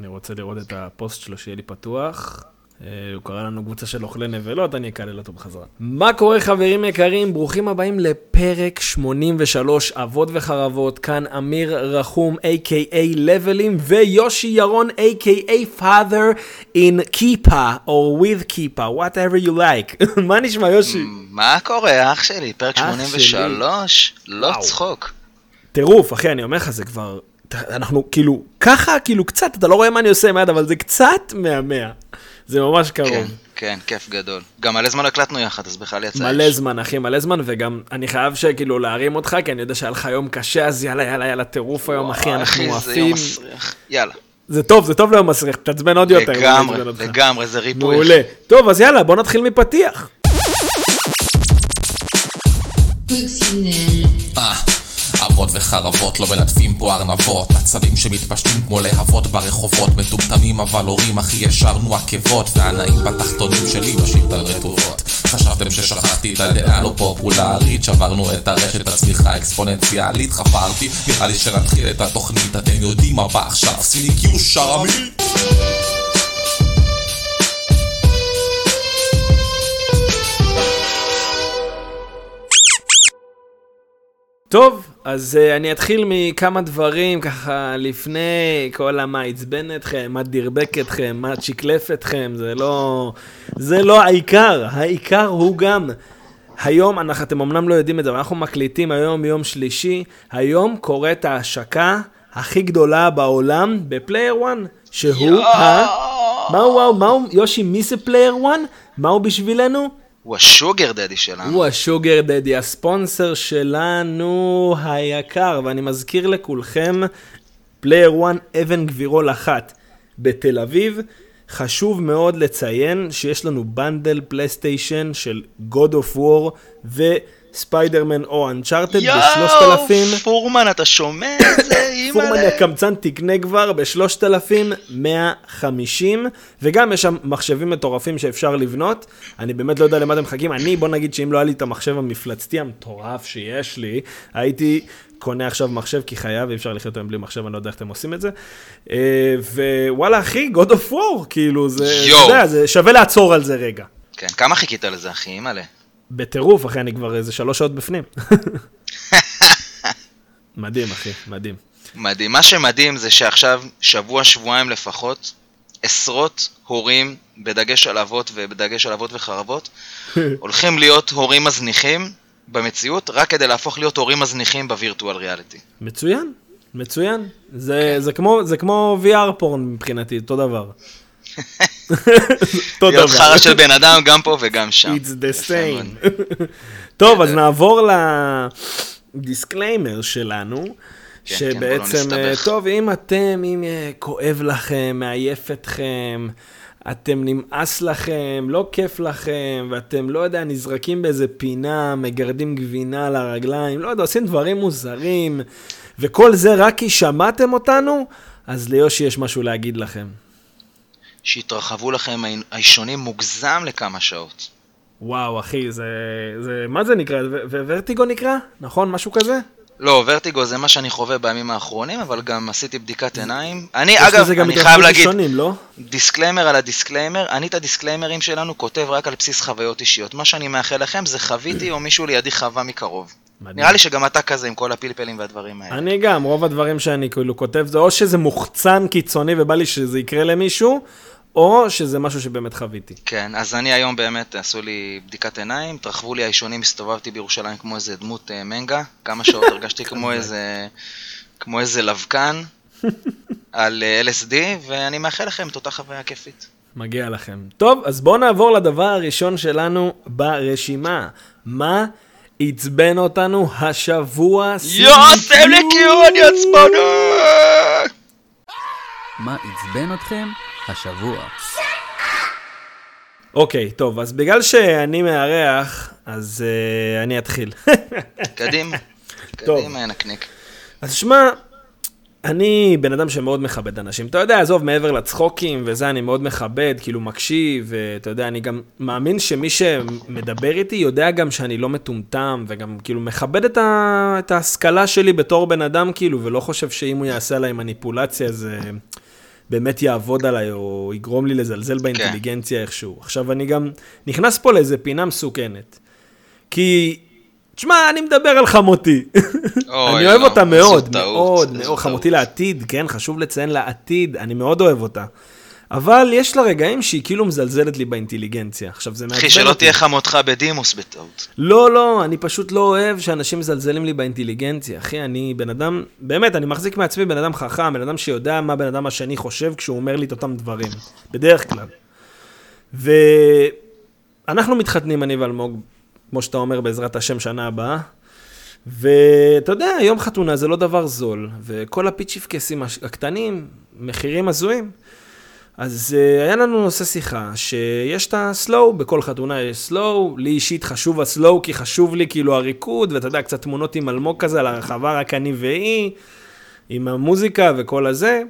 אני רוצה לראות את הפוסט שלו שיהיה לי פתוח. אה, הוא קרא לנו קבוצה של אוכלי נבלות, אני אקלל אותו בחזרה. מה קורה חברים יקרים? ברוכים הבאים לפרק 83, אבות וחרבות, כאן אמיר רחום, a.k.a. לבלים, ויושי ירון, a.k.a. father in כיפה, or with כיפה, whatever you like. מה נשמע יושי? מה קורה אח שלי? פרק אח 83? לא. צחוק. טירוף, אחי, אני אומר לך, זה כבר... אנחנו כאילו, ככה, כאילו קצת, אתה לא רואה מה אני עושה עם היד, אבל זה קצת מהמאה. זה ממש קרוב. כן, כן, כיף גדול. גם מלא זמן הקלטנו יחד, אז בכלל יצא מלא אש. זמן, אחי, מלא זמן, וגם אני חייב שכאילו להרים אותך, כי אני יודע שהיה לך יום קשה, אז יאללה, יאללה, יאללה, טירוף היום, אחי, אנחנו אחי, זה יום עפים. מסריח. יאללה. זה טוב, זה טוב ליום מסריח, תעצבן עוד יותר. לגמרי. לגמרי, זה ריפוי. מעולה. טוב, אז יאללה, בוא נתחיל מפתיח. אה, אבות וחרבות לא מלטפים פה ארנבות. עצבים שמתפשטים כמו להבות ברחובות מטומטמים אבל הורים אחי ישרנו עקבות והנאים בתחתונים שלי משאיר על רטובות. חשבתם ששכחתי את הדעה לא פופולרית שברנו את הרשת הצמיחה האקספוננציאלית חפרתי. נראה לי שנתחיל את התוכנית אתם יודעים מה בא עכשיו. סיני קיו שרמי טוב, אז uh, אני אתחיל מכמה דברים ככה לפני כל המה עצבן אתכם, מה דרבק אתכם, מה צ'יקלף אתכם, זה לא, זה לא העיקר, העיקר הוא גם. היום, אנחנו, אתם אמנם לא יודעים את זה, אבל אנחנו מקליטים היום יום שלישי, היום קורית ההשקה הכי גדולה בעולם בפלייר 1, שהוא ה... מהו, מהו, יושי, מי זה פלייר 1? מהו בשבילנו? הוא ה sugar daddy שלנו. הוא ה sugar daddy, הספונסר שלנו היקר, ואני מזכיר לכולכם, פלייר 1 אבן גבירול אחת בתל אביב. חשוב מאוד לציין שיש לנו bundle פלייסטיישן של God of War וספיידרמן או Uncharted בשלושת אלפים. יואו, פורמן, אתה שומע את זה? פורמן. הקמצן תקנה כבר ב-3,150, וגם יש שם מחשבים מטורפים שאפשר לבנות. אני באמת לא יודע למה אתם מחכים. אני, בוא נגיד שאם לא היה לי את המחשב המפלצתי המטורף שיש לי, הייתי קונה עכשיו מחשב כי חייב, אי אפשר לחיות היום בלי מחשב, אני לא יודע איך אתם עושים את זה. אה, ווואלה, אחי, God of War, כאילו, זה. יודע, זה שווה לעצור על זה רגע. כן, כמה חיכית לזה, אחי? אימא'לה. בטירוף, אחי, אני כבר איזה שלוש שעות בפנים. מדהים, אחי, מדהים. מדהים. מה שמדהים זה שעכשיו, שבוע, שבועיים לפחות, עשרות הורים, בדגש על אבות ובדגש על אבות וחרבות, הולכים להיות הורים מזניחים במציאות, רק כדי להפוך להיות הורים מזניחים בווירטואל ריאליטי. מצוין, מצוין. זה, זה, כמו, זה כמו VR פורן מבחינתי, אותו דבר. אותו להיות חרא של בן אדם גם פה וגם שם. It's the same. טוב, אז נעבור לדיסקליימר שלנו. כן, כן, לא שבעצם, נסתבך. טוב, אם אתם, אם אה, כואב לכם, מעייף אתכם, אתם נמאס לכם, לא כיף לכם, ואתם, לא יודע, נזרקים באיזה פינה, מגרדים גבינה על הרגליים, לא יודע, עושים דברים מוזרים, וכל זה רק כי שמעתם אותנו, אז ליושי יש משהו להגיד לכם. שהתרחבו לכם האישונים מוגזם לכמה שעות. וואו, אחי, זה... זה מה זה נקרא? ו- ו- ורטיגו נקרא? נכון? משהו כזה? לא, ורטיגו זה מה שאני חווה בימים האחרונים, אבל גם עשיתי בדיקת עיניים. אני, אגב, אני חייב להגיד, ראשונים, לא? דיסקליימר על הדיסקליימר, אני את הדיסקליימרים שלנו כותב רק על בסיס חוויות אישיות. מה שאני מאחל לכם זה חוויתי או מישהו לידי חווה מקרוב. מדהים. נראה לי שגם אתה כזה עם כל הפלפלים והדברים האלה. אני גם, רוב הדברים שאני כאילו כותב זה או שזה מוחצן קיצוני ובא לי שזה יקרה למישהו, או שזה משהו שבאמת חוויתי. כן, אז אני היום באמת, עשו לי בדיקת עיניים, התרחבו לי האישונים, הסתובבתי בירושלים כמו איזה דמות אה, מנגה, כמה שעות הרגשתי כמו איזה, כמו איזה לבקן על אה, LSD, ואני מאחל לכם את אותה חוויה כיפית. מגיע לכם. טוב, אז בואו נעבור לדבר הראשון שלנו ברשימה. מה עצבן אותנו השבוע? יוסף לקיון יצמנו! מה עצבן אתכם השבוע? אוקיי, טוב, אז בגלל שאני מארח, אז uh, אני אתחיל. קדימה, טוב. קדימה ינקניק. אז שמע, אני בן אדם שמאוד מכבד אנשים. אתה יודע, עזוב, מעבר לצחוקים וזה, אני מאוד מכבד, כאילו מקשיב, ואתה יודע, אני גם מאמין שמי שמדבר איתי יודע גם שאני לא מטומטם, וגם כאילו מכבד את, ה... את ההשכלה שלי בתור בן אדם, כאילו, ולא חושב שאם הוא יעשה עליי מניפולציה, זה... באמת יעבוד עליי, או יגרום לי לזלזל באינטליגנציה איכשהו. עכשיו, אני גם נכנס פה לאיזה פינה מסוכנת. כי, תשמע, אני מדבר על חמותי. אני אוהב לא, אותה מאוד, מאוד, מאוד. חמותי לעתיד, כן, חשוב לציין לעתיד, אני מאוד אוהב אותה. אבל יש לה רגעים שהיא כאילו מזלזלת לי באינטליגנציה. עכשיו, זה מעצבן אחי, שלא אותי. תהיה חמותך בדימוס בטעות. לא, לא, אני פשוט לא אוהב שאנשים מזלזלים לי באינטליגנציה. אחי, אני בן אדם, באמת, אני מחזיק מעצמי בן אדם חכם, בן אדם שיודע מה בן אדם השני חושב כשהוא אומר לי את אותם דברים. בדרך כלל. ואנחנו מתחתנים, אני ואלמוג, כמו שאתה אומר, בעזרת השם, שנה הבאה. ואתה יודע, יום חתונה זה לא דבר זול, וכל הפיצ'יפקסים הקטנים, מחירים הזויים. אז uh, היה לנו נושא שיחה, שיש את הסלואו, בכל חתונה יש סלואו, לי אישית חשוב הסלואו, כי חשוב לי כאילו הריקוד, ואתה יודע, קצת תמונות עם אלמוג כזה על הרחבה, רק אני והיא, עם המוזיקה וכל הזה.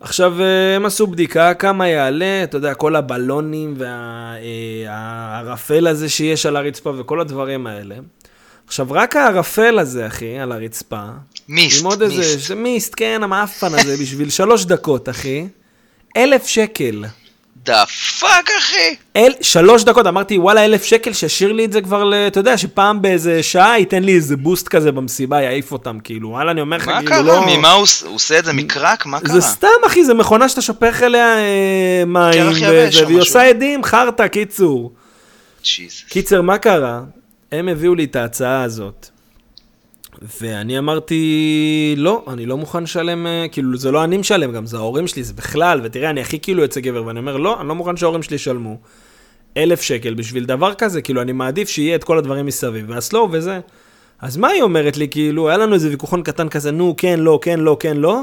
עכשיו, אה, הם עשו בדיקה, כמה יעלה, אתה יודע, כל הבלונים והערפל הזה שיש על הרצפה וכל הדברים האלה. עכשיו, רק הערפל הזה, אחי, על הרצפה, mist, איזה, mist. זה mist, כן, המאפן הזה, בשביל שלוש דקות, אחי. אלף שקל. the fuck, אחי! אל, שלוש דקות, אמרתי, וואלה, אלף שקל, שישאיר לי את זה כבר, ל- אתה יודע, שפעם באיזה שעה ייתן לי איזה boost כזה במסיבה, יעיף אותם, כאילו, וואלה, אני אומר לך, מה כאילו, קרה? לא... ממה הוא הוא עושה את זה? מקרק? מה קרה? זה סתם, אחי, זה מכונה שאתה שופך אליה אה, מים, וזה, והיא. עושה עדים, חרטא, קיצור. ג'יזוס. קיצר, מה קרה? הם הביאו לי את ההצעה הזאת. ואני אמרתי, לא, אני לא מוכן לשלם, אה, כאילו, זה לא אני משלם גם, זה ההורים שלי, זה בכלל, ותראה, אני הכי כאילו יוצא גבר, ואני אומר, לא, אני לא מוכן שההורים שלי ישלמו. אלף שקל בשביל דבר כזה, כאילו, אני מעדיף שיהיה את כל הדברים מסביב, והסלואו וזה. אז מה היא אומרת לי, כאילו, היה לנו איזה ויכוחון קטן כזה, נו, כן, לא, כן, לא, כן, לא.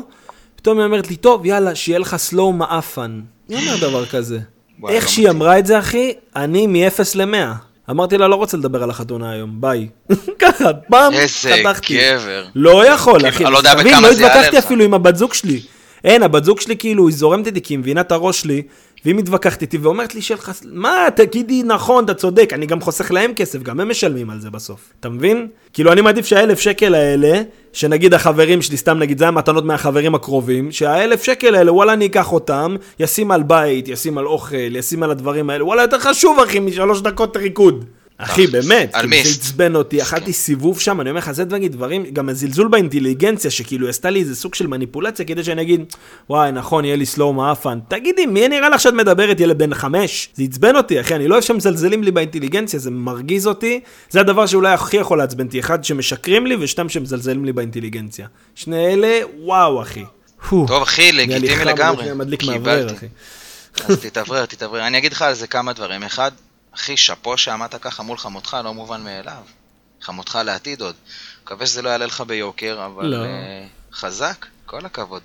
פתאום היא אומרת לי, טוב, יאללה, שיהיה לך סלואו מעפן. מי אומר דבר כזה? וואי, איך לא שהיא. אמרה את זה, אחי, אני מ-0 ל-100. אמרתי לה, לא רוצה לדבר על החתונה היום, ביי. ככה, פעם איזה חתכתי. גבר. לא יכול, כאילו, אחי. אני לא יודע בכמה לא זה יעלה התווכחתי לך. אפילו עם הבת זוג שלי. אין, הבת זוג שלי כאילו, היא זורמת איתי, כי היא מבינה את הראש שלי, והיא מתווכחת איתי ואומרת לי שלך, מה, תגידי נכון, אתה צודק, אני גם חוסך להם כסף, גם הם משלמים על זה בסוף. אתה מבין? כאילו, אני מעדיף שהאלף שקל האלה, שנגיד החברים שלי, סתם נגיד, זה המתנות מהחברים הקרובים, שהאלף שקל האלה, וואלה, אני אקח אותם, ישים על בית, ישים על אוכל, ישים על הדברים האלה, וואלה, יותר חשוב, אחי, משלוש דקות ריקוד. אחי. באמת, כאילו, זה. עצבן אותי, אכלתי סיבוב שם, אני אומר לך, זה דברים, דברים, גם הזלזול באינטליגנציה, שכאילו עשתה לי איזה סוג של מניפולציה, כדי שאני אגיד, וואי, נכון, יהיה לי סלואו מעפן. תגידי, מי נראה לך שאת מדברת, ילד בן חמש? זה עצבן אותי, אחי, אני לא אוהב שמזלזלים לי באינטליגנציה, זה מרגיז אותי. זה הדבר שאולי הכי יכול לעצבן אותי, אחד שמשקרים לי, ושתיים שמזלזלים לי באינטליגנציה. שני אלה, וואו, אחי. טוב, אחי, לגיטימי לגמרי. אז תתאוורר, תתאוורר. אני אגיד לך על זה כמה דברים. אחד, אחי, שאפו שעמדת ככה מול חמותך, לא מובן מאליו. חמותך לעתיד עוד. מקווה שזה לא יעלה לך ביוקר, אבל לא. אה, חזק, כל הכבוד.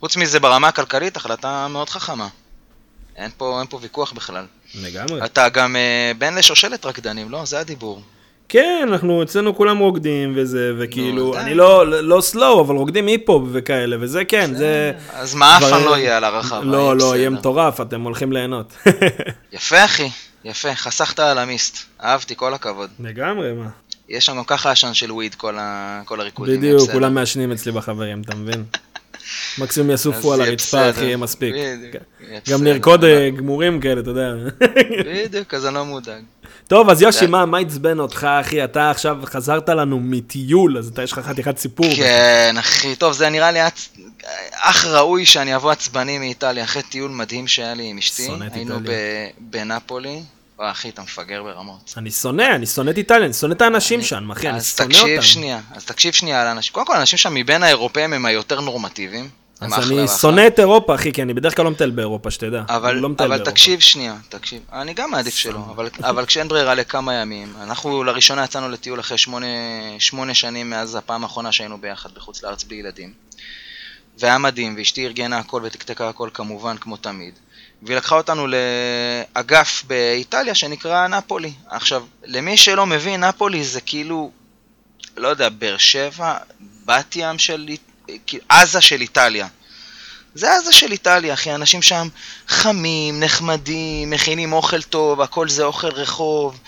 חוץ מזה, ברמה הכלכלית, החלטה מאוד חכמה. אין פה, אין פה ויכוח בכלל. לגמרי. אתה גם אה, בן לשושלת רקדנים, לא? זה הדיבור. כן, אנחנו אצלנו כולם רוקדים וזה, וכאילו, די. אני לא, לא סלואו, אבל רוקדים היפ-הופ וכאלה, וזה כן, זה... אז מה אף פעם לא יהיה על הרחבה. לא, לא, יהיה בסדר. מטורף, אתם הולכים ליהנות. יפה, אחי. יפה. חסכת על המיסט. אהבתי, כל הכבוד. לגמרי, מה. יש שם ככה עשן של וויד, כל, ה... כל הריקודים. בדיוק. כולם מעשנים אצלי בחברים, אתה מבין? מקסימום יסופו על הרצפה. אחי, יהיה מספיק. בדיוק, גם. נרקוד אה, גמורים כאלה, אתה יודע. בדיוק, אז אני לא מודאג. טוב, אז יושי. מה מה עצבן אותך, אחי? אתה עכשיו חזרת לנו מטיול, אז אתה, יש לך חתיכת סיפור. כן, אחי. טוב, זה נראה לי. אך ראוי שאני אבוא עצבני מאיטליה, אחרי טיול מדהים שהיה לי עם אשתי. היינו. בנפולי. וואי, אחי, אתה מפגר ברמות. אני שונא, אני שונא את איטליה, אני שונא את האנשים שם, אחי, אני אז שונא תקשיב אותם. שנייה, אז תקשיב שנייה על האנשים. קודם כל, האנשים שם מבין האירופאים הם היותר נורמטיביים. אז אני. שונא את אירופה, אחי, כי אני בדרך כלל לא מטייל באירופה, שתדע. אבל, לא אבל. תקשיב שנייה, תקשיב. אני גם מעדיף שלא, אבל, אבל כשאין ברירה לכמה ימים, אנחנו לראשונה יצאנו לטיול אחרי שמונה, שמונה שנים מאז הפעם האחרונה שהיינו ביחד בחוץ לארץ בלי ילדים. והיה מדהים, ואשתי ארגנה הכל ותקתקה הכל כמובן, כמו תמיד. והיא לקחה אותנו לאגף באיטליה שנקרא נפולי. עכשיו, למי שלא מבין, נפולי זה כאילו, לא יודע, באר שבע, בת ים של, עזה של איטליה. זה עזה של איטליה, אחי, אנשים שם חמים, נחמדים, מכינים אוכל טוב, הכל זה אוכל רחוב,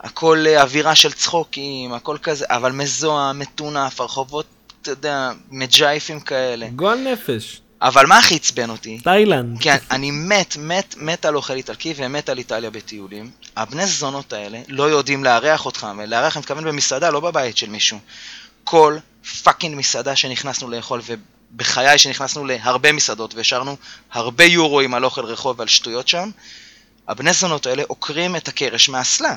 הכל אה, אווירה של צחוקים, הכל כזה, אבל מזוהם, מטונף, הרחובות, אתה יודע, מג'ייפים כאלה. גועל נפש. אבל מה הכי עצבן אותי? תאילנד. כי אני מת, מת, מת על אוכל איטלקי ומת על איטליה בטיולים. הבני זונות האלה לא יודעים לארח אותך, ולארח אני מתכוון במסעדה, לא בבית של מישהו. כל fucking מסעדה שנכנסנו לאכול, ובחיי שנכנסנו להרבה מסעדות והשארנו הרבה יורואים על אוכל רחוב ועל שטויות שם, הבני זונות האלה עוקרים את הקרש מהאסלה.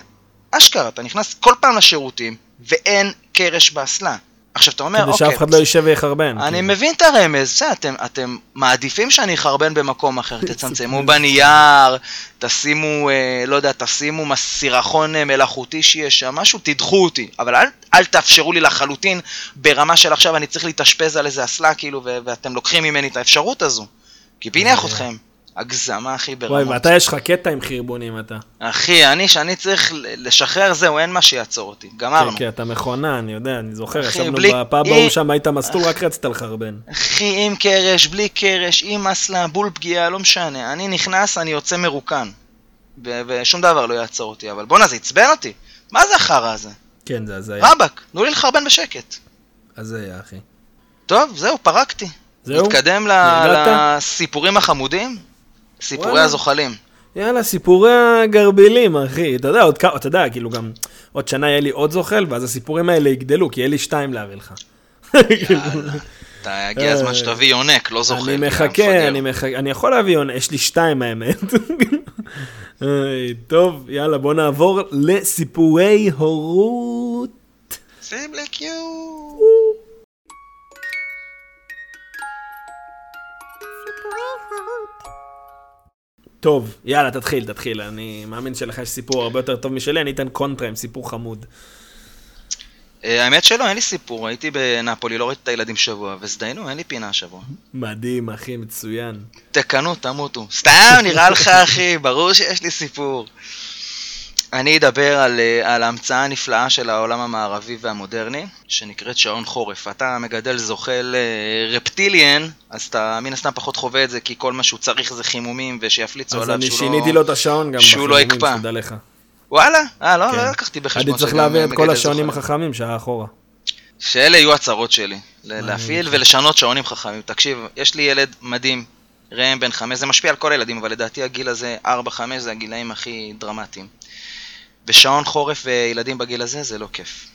אשכרה, אתה נכנס כל פעם לשירותים, ואין קרש באסלה. עכשיו אתה אומר, כדי אוקיי, שאף אחד לא יישב ויחרבן. אני כאילו. מבין את הרמז, בסדר, אתם, אתם מעדיפים שאני אחרבן במקום אחר, תצמצמו בנייר, תשימו, אה, לא יודע, תשימו סירחון אה, מלאכותי שיש שם, משהו, תדחו אותי, אבל אל, אל תאפשרו לי לחלוטין ברמה של עכשיו אני צריך להתאשפז על איזה אסלה, כאילו, ואתם לוקחים ממני את האפשרות הזו. כי פינח אתכם, הגזמה וואי, ברמות. ואתה יש לך קטע עם חרבונים אתה. אחי, אני, שאני צריך לשחרר, זהו, אין מה שיעצור אותי, גמרנו. כן, כן, אתה מכונה, אני יודע, אני זוכר, אחי, ישבנו בלי- בפאב ההוא שם, היית מסטול, רק רצית לחרבן. אחי, עם קרש, בלי קרש, עם אסלה, בול פגיעה, לא משנה. אני נכנס, אני יוצא מרוקן. ו- ושום דבר לא יעצור אותי, אבל בואנה, זה עצבן אותי. מה זה החרא הזה? כן, זה הזיה. רבאק, תנו לי לחרבן בשקט. הזיה, אחי. טוב, זהו, פרקתי. זהו? נתקדם ל-? לסיפורים החמודים? סיפורי וואלה. הזוחלים. יאללה, סיפורי הגרבילים, אחי. אתה יודע, עוד כמה, אתה יודע, כאילו גם, עוד שנה יהיה לי עוד זוחל, ואז הסיפורים האלה יגדלו, כי יהיה לי שתיים להביא לך. אתה, הגיע הזמן שתביא יונק, לא זוכר. אני מחכה, אני מחכה, אני יכול להביא, עונה, יש לי שתיים האמת. טוב, יאללה, בוא נעבור לסיפורי הורות. שים טוב, יאללה, תתחיל, תתחיל. אני מאמין שלך יש סיפור הרבה יותר טוב משלי, אני אתן קונטרה עם סיפור חמוד. אה, האמת שלא, אין לי סיפור. הייתי בנפולי, לא ראיתי את הילדים שבוע, והזדיינו, אין לי פינה השבוע. מדהים, אחי, מצוין. תקנו, תמותו. סתם, נראה לך, אחי, ברור שיש לי סיפור. אני אדבר על, אה, על ההמצאה הנפלאה של העולם המערבי והמודרני, שנקראת שעון חורף. אתה מגדל זוחל אה, רפטיליאן, אז אתה מן הסתם פחות חווה את זה, כי כל מה שהוא צריך זה חימומים, ושיפליצו אז עליו אני שהוא שיניתי לא... לו את השעון גם שהוא לא יקפא. שתדע לך. וואלה? אה, לא, כן. לא לקחתי בחשבון הייתי צריך שגם להעביר את כל השעונים זוחל. החכמים שעה אחורה. שאלה יהיו הצרות שלי. אני להפעיל. ולשנות שעונים חכמים. תקשיב, יש לי ילד מדהים, ראם בן חמש, זה משפיע על כל הילדים, אבל לדעתי הגיל הזה, 4-5 זה הגילאים הכי דרמטיים. ושעון חורף וילדים בגיל הזה זה לא כיף.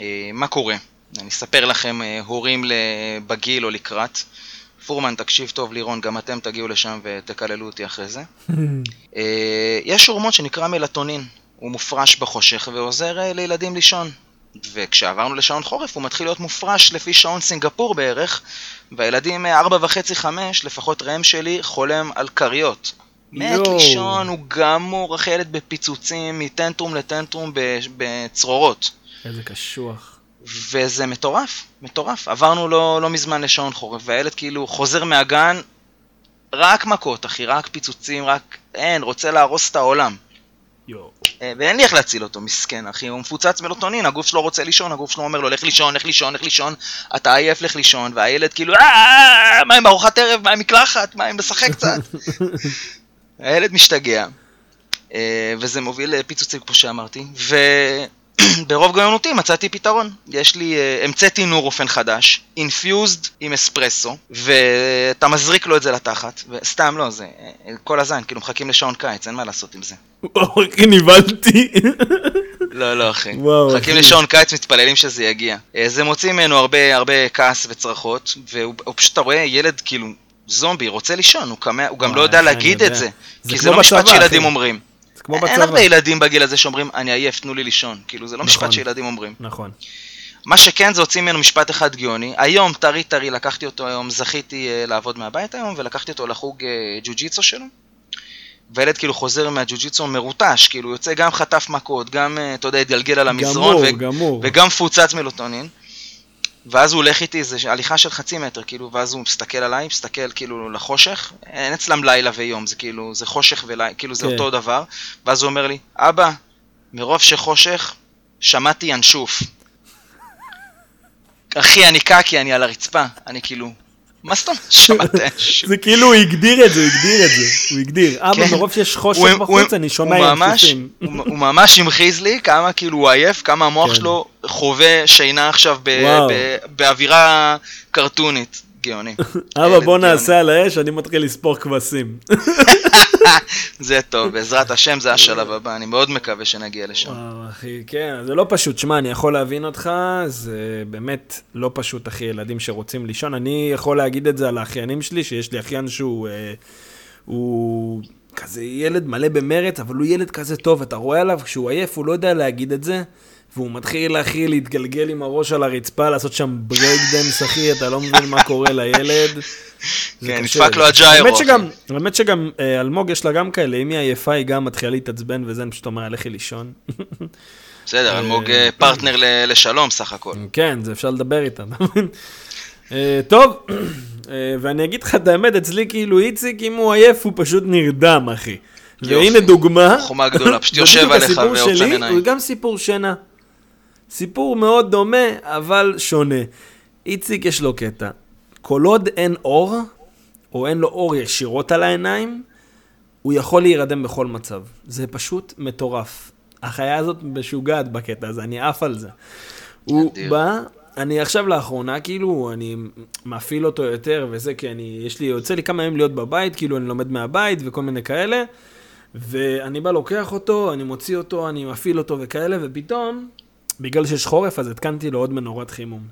אה, מה קורה? אני אספר לכם, אה, הורים בגיל או לקראת. פורמן, תקשיב טוב, לירון, גם אתם תגיעו לשם ותקללו אותי אחרי זה. אה, יש הורמון שנקרא מלטונין, הוא מופרש בחושך ועוזר לילדים לישון. וכשעברנו לשעון חורף הוא מתחיל להיות מופרש לפי שעון סינגפור בערך, והילדים אה, ארבע וחצי חמש, לפחות ראם שלי, חולם על כריות. מת. לישון, הוא גמור, אחי ילד בפיצוצים, מטנטרום לטנטרום בצרורות. איזה קשוח. וזה מטורף, מטורף. עברנו לא, לא מזמן לשעון חורף, והילד כאילו חוזר מהגן, רק מכות, אחי, רק פיצוצים, רק... אין, רוצה להרוס את העולם. יואו. אה, ואין לי איך להציל אותו, מסכן, אחי, הוא מפוצץ מלוטונין, הגוף שלו רוצה לישון, הגוף שלו אומר לו, לך לישון, לך לישון, לך לישון, אתה עייף, לך לישון, והילד כאילו, "אה, מה עם ארוחת ערב, מה עם מקלחת, מה עם לשחק קצת? הילד משתגע, אה, וזה מוביל לפיצוצים, כמו שאמרתי, וברוב גאונותי מצאתי פתרון. יש לי, אה, המצאתי נורופן חדש, אינפיוזד עם אספרסו, ואתה מזריק לו את זה לתחת, וסתם לא, זה אה, כל הזין, כאילו מחכים לשעון קיץ, אין מה לעשות עם זה. וואו, אחי, נבהלתי. לא, לא, אחי. וואו, מחכים אחי. לשעון קיץ, מתפללים שזה יגיע. זה מוציא ממנו הרבה, הרבה כעס וצרחות, והוא הוא פשוט, אתה רואה ילד כאילו זומבי, רוצה לישון, הוא, קמה, הוא גם לא יודע אחי, אני להגיד יודע. את זה. זה כי זה לא משפט בצבא, שילדים אחי. אומרים. זה כמו אין בצבא. הרבה ילדים בגיל הזה שאומרים, אני עייף, תנו לי לישון. כאילו, זה לא נכון. משפט שילדים אומרים. נכון. מה שכן, זה הוציא ממנו משפט אחד גאוני. היום, טרי טרי, לקחתי אותו היום, זכיתי אה, לעבוד מהבית היום, ולקחתי אותו לחוג אה, ג'ו-ג'יצו שלו. והילד כאילו חוזר מהג'ו-ג'יצו מרוטש, כאילו יוצא גם חטף מכות, גם, אה, אתה יודע, התגלגל על המזרון, גמור, ו- גמור. וגם מפוצץ מלוטונין. ואז הוא הולך איתי איזה הליכה של חצי מטר, כאילו, ואז הוא מסתכל עליי, מסתכל כאילו לחושך, אין אצלם לילה ויום, זה כאילו, זה חושך ולילה, כאילו זה כן. אותו דבר, ואז הוא אומר לי, אבא, מרוב שחושך, שמעתי ינשוף. אחי, אני קקי, אני על הרצפה, אני כאילו, מה זאת אומרת שמעת ינשוף? זה כאילו הוא הגדיר את זה, הוא הגדיר את זה. הוא הגדיר. אבא, כן. מרוב שיש חושך בחוץ, אני שומע ממש- ינשופים. הוא ממש המחיז לי כמה כאילו הוא עייף, כמה המוח כן. שלו חווה שינה עכשיו באווירה קרטונית. גאוני. אבא, בוא. נעשה על האש, אני מתחיל לספור כבשים. זה טוב, בעזרת השם זה השלב הבא, אני מאוד מקווה שנגיע לשם. וואו, אחי, כן, זה לא פשוט. שמע, אני יכול להבין אותך, זה באמת לא פשוט, אחי, ילדים שרוצים לישון. אני יכול להגיד את זה על האחיינים שלי, שיש לי אחיין שהוא... אה, הוא כזה ילד מלא במרץ, אבל הוא ילד כזה טוב, אתה רואה עליו, כשהוא עייף, הוא לא יודע להגיד את זה, והוא מתחיל, אחי, להתגלגל עם הראש על הרצפה, לעשות שם breakdance, אחי, אתה לא מבין מה קורה לילד. כן. נדפק לו ה gyro, האמת. שגם, אה, אלמוג יש לה גם כאלה, אם היא עייפה היא גם מתחילה להתעצבן וזה, אני פשוט אומר, לכי לישון. בסדר, אלמוג אה, פרטנר ל- לשלום סך הכל. כן, זה אפשר לדבר איתה, אתה מבין? אה, טוב, אה, ואני אגיד לך את האמת, אצלי כאילו איציק, אם הוא עייף, הוא פשוט נרדם, אחי. והנה דוגמה, חומה גדולה, פשוט יושב עליך ועוצם שלי, עיניים. הוא גם סיפור שינה. סיפור מאוד דומה, אבל שונה. איציק יש לו קטע. כל עוד אין אור, או אין לו אור ישירות על העיניים, הוא יכול להירדם בכל מצב. זה פשוט מטורף. החיה הזאת משוגעת בקטע הזה, אני עף על זה. הוא. בא, אני עכשיו לאחרונה, כאילו, אני מפעיל אותו יותר וזה, כי אני, יש לי, יוצא לי כמה ימים להיות בבית, כאילו, אני לומד מהבית וכל מיני כאלה, ואני בא, לוקח אותו, אני מוציא אותו, אני מפעיל אותו וכאלה, ופתאום, בגלל שיש חורף, אז התקנתי לו עוד מנורת חימום.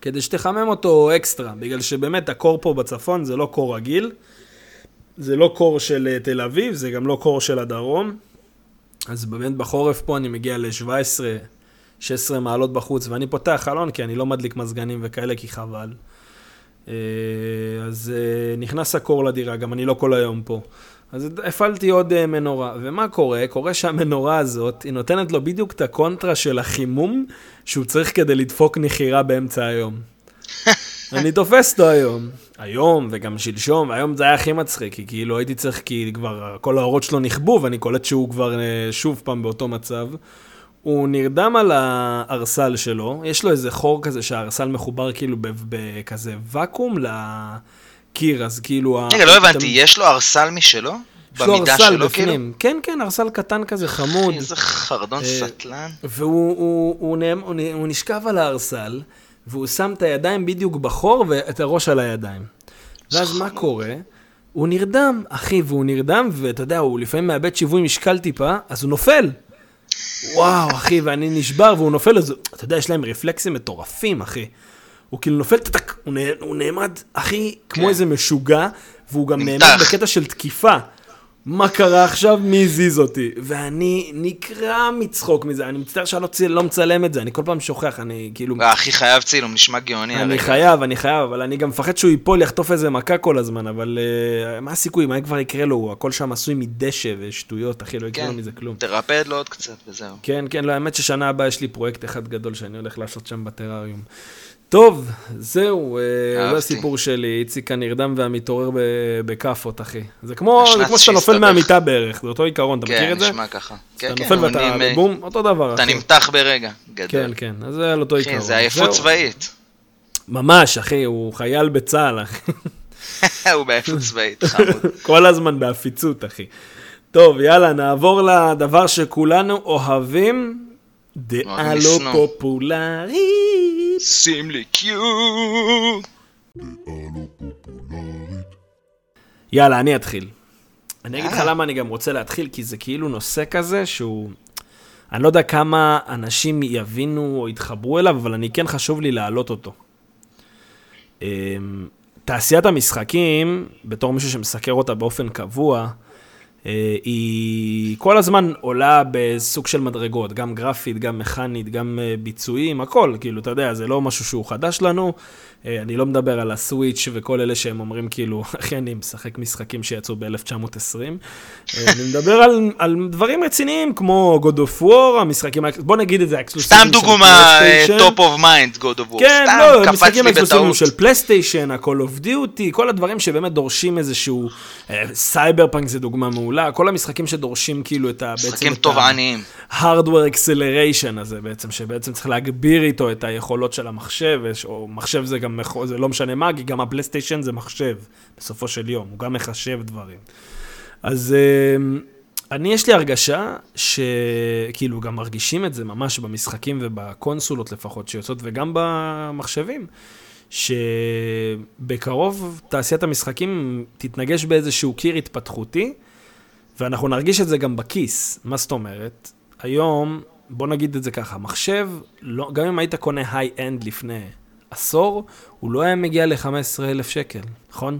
כדי שתחמם אותו אקסטרה, בגלל שבאמת הקור פה בצפון זה לא קור רגיל, זה לא קור של אה, תל אביב, זה גם לא קור של הדרום. אז באמת בחורף פה אני מגיע ל-17, 16 מעלות בחוץ, ואני פותח חלון כי אני לא מדליק מזגנים וכאלה, כי חבל. אה, אז אה, נכנס הקור לדירה, גם אני לא כל היום פה. אז הפעלתי עוד אה, מנורה, ומה קורה? קורה שהמנורה הזאת, היא נותנת לו בדיוק את הקונטרה של החימום שהוא צריך כדי לדפוק נחירה באמצע היום. אני תופס אותו היום. היום וגם שלשום, והיום זה היה הכי מצחיק, כי כאילו הייתי צריך, כי כבר כל האורות שלו נכבו, ואני קולט שהוא כבר אה, שוב פעם באותו מצב. הוא נרדם על הארסל שלו, יש לו איזה חור כזה שהארסל מחובר כאילו בכזה ואקום לקיר, אז כאילו... רגע, לא הבנתי, יש לו ארסל משלו? במידה שלו, כאילו? כן, כן, ארסל קטן כזה חמוד. איזה חרדון אה, סטלן. והוא נשכב על הארסל, והוא שם את הידיים בדיוק בחור ואת הראש על הידיים. ואז מה קורה? הוא נרדם, אחי, והוא נרדם, ואתה יודע, הוא לפעמים מאבד שיווי משקל טיפה, אז הוא נופל. וואו, אחי, ואני נשבר, והוא נופל, אז אתה יודע, יש להם רפלקסים מטורפים, אחי. הוא כאילו נופל, טק, הוא, נע, הוא נעמד, אחי, כמו כן. איזה משוגע, והוא גם. נעמד בקטע של תקיפה. מה קרה עכשיו? מי הזיז אותי? ואני נקרע מצחוק מזה, אני מצטער שאני לא, צי- לא מצלם את זה, אני כל פעם שוכח, אני כאילו... אחי חייב צילום, נשמע גאוני. אני הרגע. חייב, אני חייב, אבל אני גם מפחד שהוא ייפול, יחטוף איזה מכה כל הזמן, אבל uh, מה הסיכוי, מה כבר יקרה לו? הכל שם עשוי מדשא ושטויות, אחי, לא יקרה כן, מזה כלום. תרפד לו עוד קצת וזהו. כן, כן, לא, האמת ששנה הבאה יש לי פרויקט אחד גדול שאני הולך לעשות שם בטרריום. טוב, זהו, אה, זה אהבתי. הסיפור שלי, איציק הנרדם והמתעורר בכאפות, אחי. זה כמו, זה כמו שאתה נופל. מהמיטה בערך, זה אותו עיקרון, אתה מכיר כן, את זה? נשמע ככה. כן, אתה כן, נופל הוא ואתה נמ- בום, אותו דבר, אתה אחי. נמתח ברגע. כן, גדול. כן, אז זה על אותו עיקרון. אחי, זה עייפות. צבאית. ממש, אחי, הוא חייל בצה"ל, אחי. הוא בעייפות צבאית, חמוד. כל הזמן בעפיצות, אחי. טוב, יאללה, נעבור לדבר שכולנו אוהבים. דעה לא. פופולרית. שים לי קיו. יאללה, אני אתחיל. אני אגיד לך. למה אני גם רוצה להתחיל, כי זה כאילו נושא כזה שהוא... אני לא יודע כמה אנשים יבינו או יתחברו אליו, אבל אני כן חשוב לי להעלות אותו. אמ, תעשיית המשחקים, בתור מישהו שמסקר אותה באופן קבוע, היא כל הזמן עולה בסוג של מדרגות, גם גרפית, גם מכנית, גם אה, ביצועים, הכל, כאילו, אתה יודע, זה לא משהו שהוא חדש לנו. אה, אני לא מדבר על הסוויץ' וכל אלה שהם אומרים, כאילו, אחי, אני משחק משחקים שיצאו ב-1920. אני מדבר על, על דברים רציניים כמו God of War, המשחקים, בוא נגיד את זה, האקסקלוסיביים סתם דוגמה. top of mind, God of War. כן, סתם, לא, קפץ לי בטעות. של פלייסטיישן, ה-Call of Duty, כל הדברים שבאמת דורשים איזשהו... סייבר פאנק זה דוגמה מעולה, כל המשחקים שדורשים כאילו את ה... משחקים תובעניים. hardware acceleration הזה בעצם, שבעצם צריך להגביר איתו את היכולות של המחשב, או מחשב זה גם, זה לא משנה מה, כי גם הפלייסטיישן זה מחשב, בסופו של יום, הוא גם מחשב דברים. אז אמ, אני, יש לי הרגשה שכאילו גם מרגישים את זה ממש במשחקים ובקונסולות לפחות שיוצאות, וגם במחשבים, שבקרוב תעשיית המשחקים תתנגש באיזשהו קיר התפתחותי, ואנחנו נרגיש את זה גם בכיס. מה זאת אומרת? היום, בוא נגיד את זה ככה, מחשב, לא, גם אם היית קונה היי-אנד לפני עשור, הוא לא היה מגיע ל-15,000 שקל, נכון?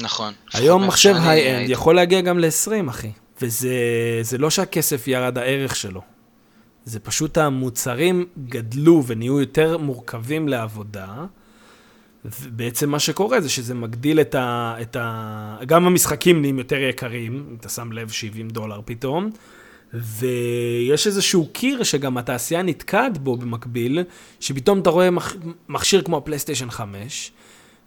נכון. היום מחשב high-end הייתי- יכול להגיע גם ל-20, אחי. וזה זה לא שהכסף ירד הערך שלו. זה פשוט המוצרים גדלו ונהיו יותר מורכבים לעבודה. ובעצם מה שקורה זה שזה מגדיל את ה... את ה... גם המשחקים נהיים יותר יקרים, אם אתה שם לב 70 דולר פתאום. ויש איזשהו קיר שגם התעשייה נתקעת בו במקביל, שפתאום אתה רואה מח... מכשיר כמו ה PlayStation 5,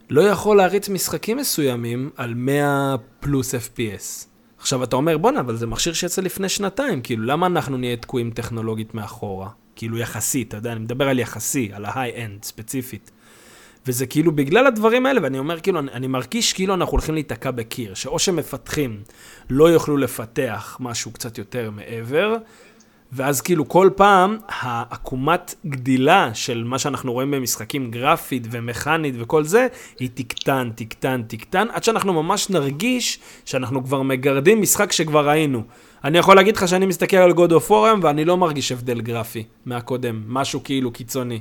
לא יכול להריץ משחקים מסוימים על 100 פלוס FPS. עכשיו אתה אומר, בואנה, אבל זה מכשיר שיצא לפני שנתיים, כאילו, למה אנחנו נהיה תקועים טכנולוגית מאחורה? כאילו יחסית, אתה יודע, אני מדבר על יחסי, על ה high-end ספציפית. וזה כאילו בגלל הדברים האלה, ואני אומר, כאילו, אני, אני מרגיש כאילו אנחנו הולכים להיתקע בקיר, שאו שמפתחים לא יוכלו לפתח משהו קצת יותר מעבר, ואז כאילו כל פעם העקומת גדילה של מה שאנחנו רואים במשחקים גרפית ומכנית וכל זה, היא תקטן, תקטן, תקטן, עד שאנחנו ממש נרגיש שאנחנו כבר מגרדים משחק שכבר ראינו. אני יכול להגיד לך שאני מסתכל על God of War ואני לא מרגיש הבדל גרפי מהקודם, משהו כאילו קיצוני.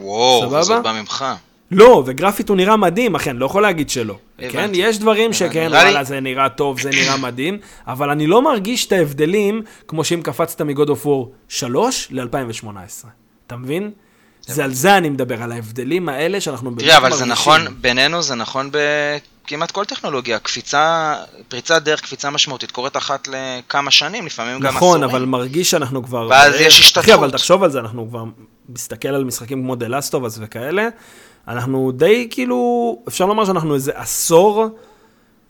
וואו, סבבה? זה בא ממך. לא, וגרפית הוא נראה מדהים, אחי, אני לא יכול להגיד שלא. הבנתי. כן, יש דברים שכן, נראה לי- וואלה, זה נראה טוב, זה נראה מדהים, אבל אני לא מרגיש את ההבדלים כמו שאם קפצת מגוד אוף וור 3 ל-2018. אתה מבין? זה על זה אני מדבר, על ההבדלים האלה שאנחנו באמת תראה, אבל זה מרגישים. נכון, בינינו זה נכון בכמעט כל טכנולוגיה. קפיצה, פריצת דרך, קפיצה משמעותית, קורית אחת לכמה שנים, לפעמים גם נכון, עשורים. אבל מרגיש שאנחנו כבר... ואז יש השתתפות. אחי, אבל תחשוב על זה, אנחנו כבר מסתכל על משחקים כמו The Last of Us וכאלה, אנחנו די כאילו, אפשר לומר שאנחנו איזה עשור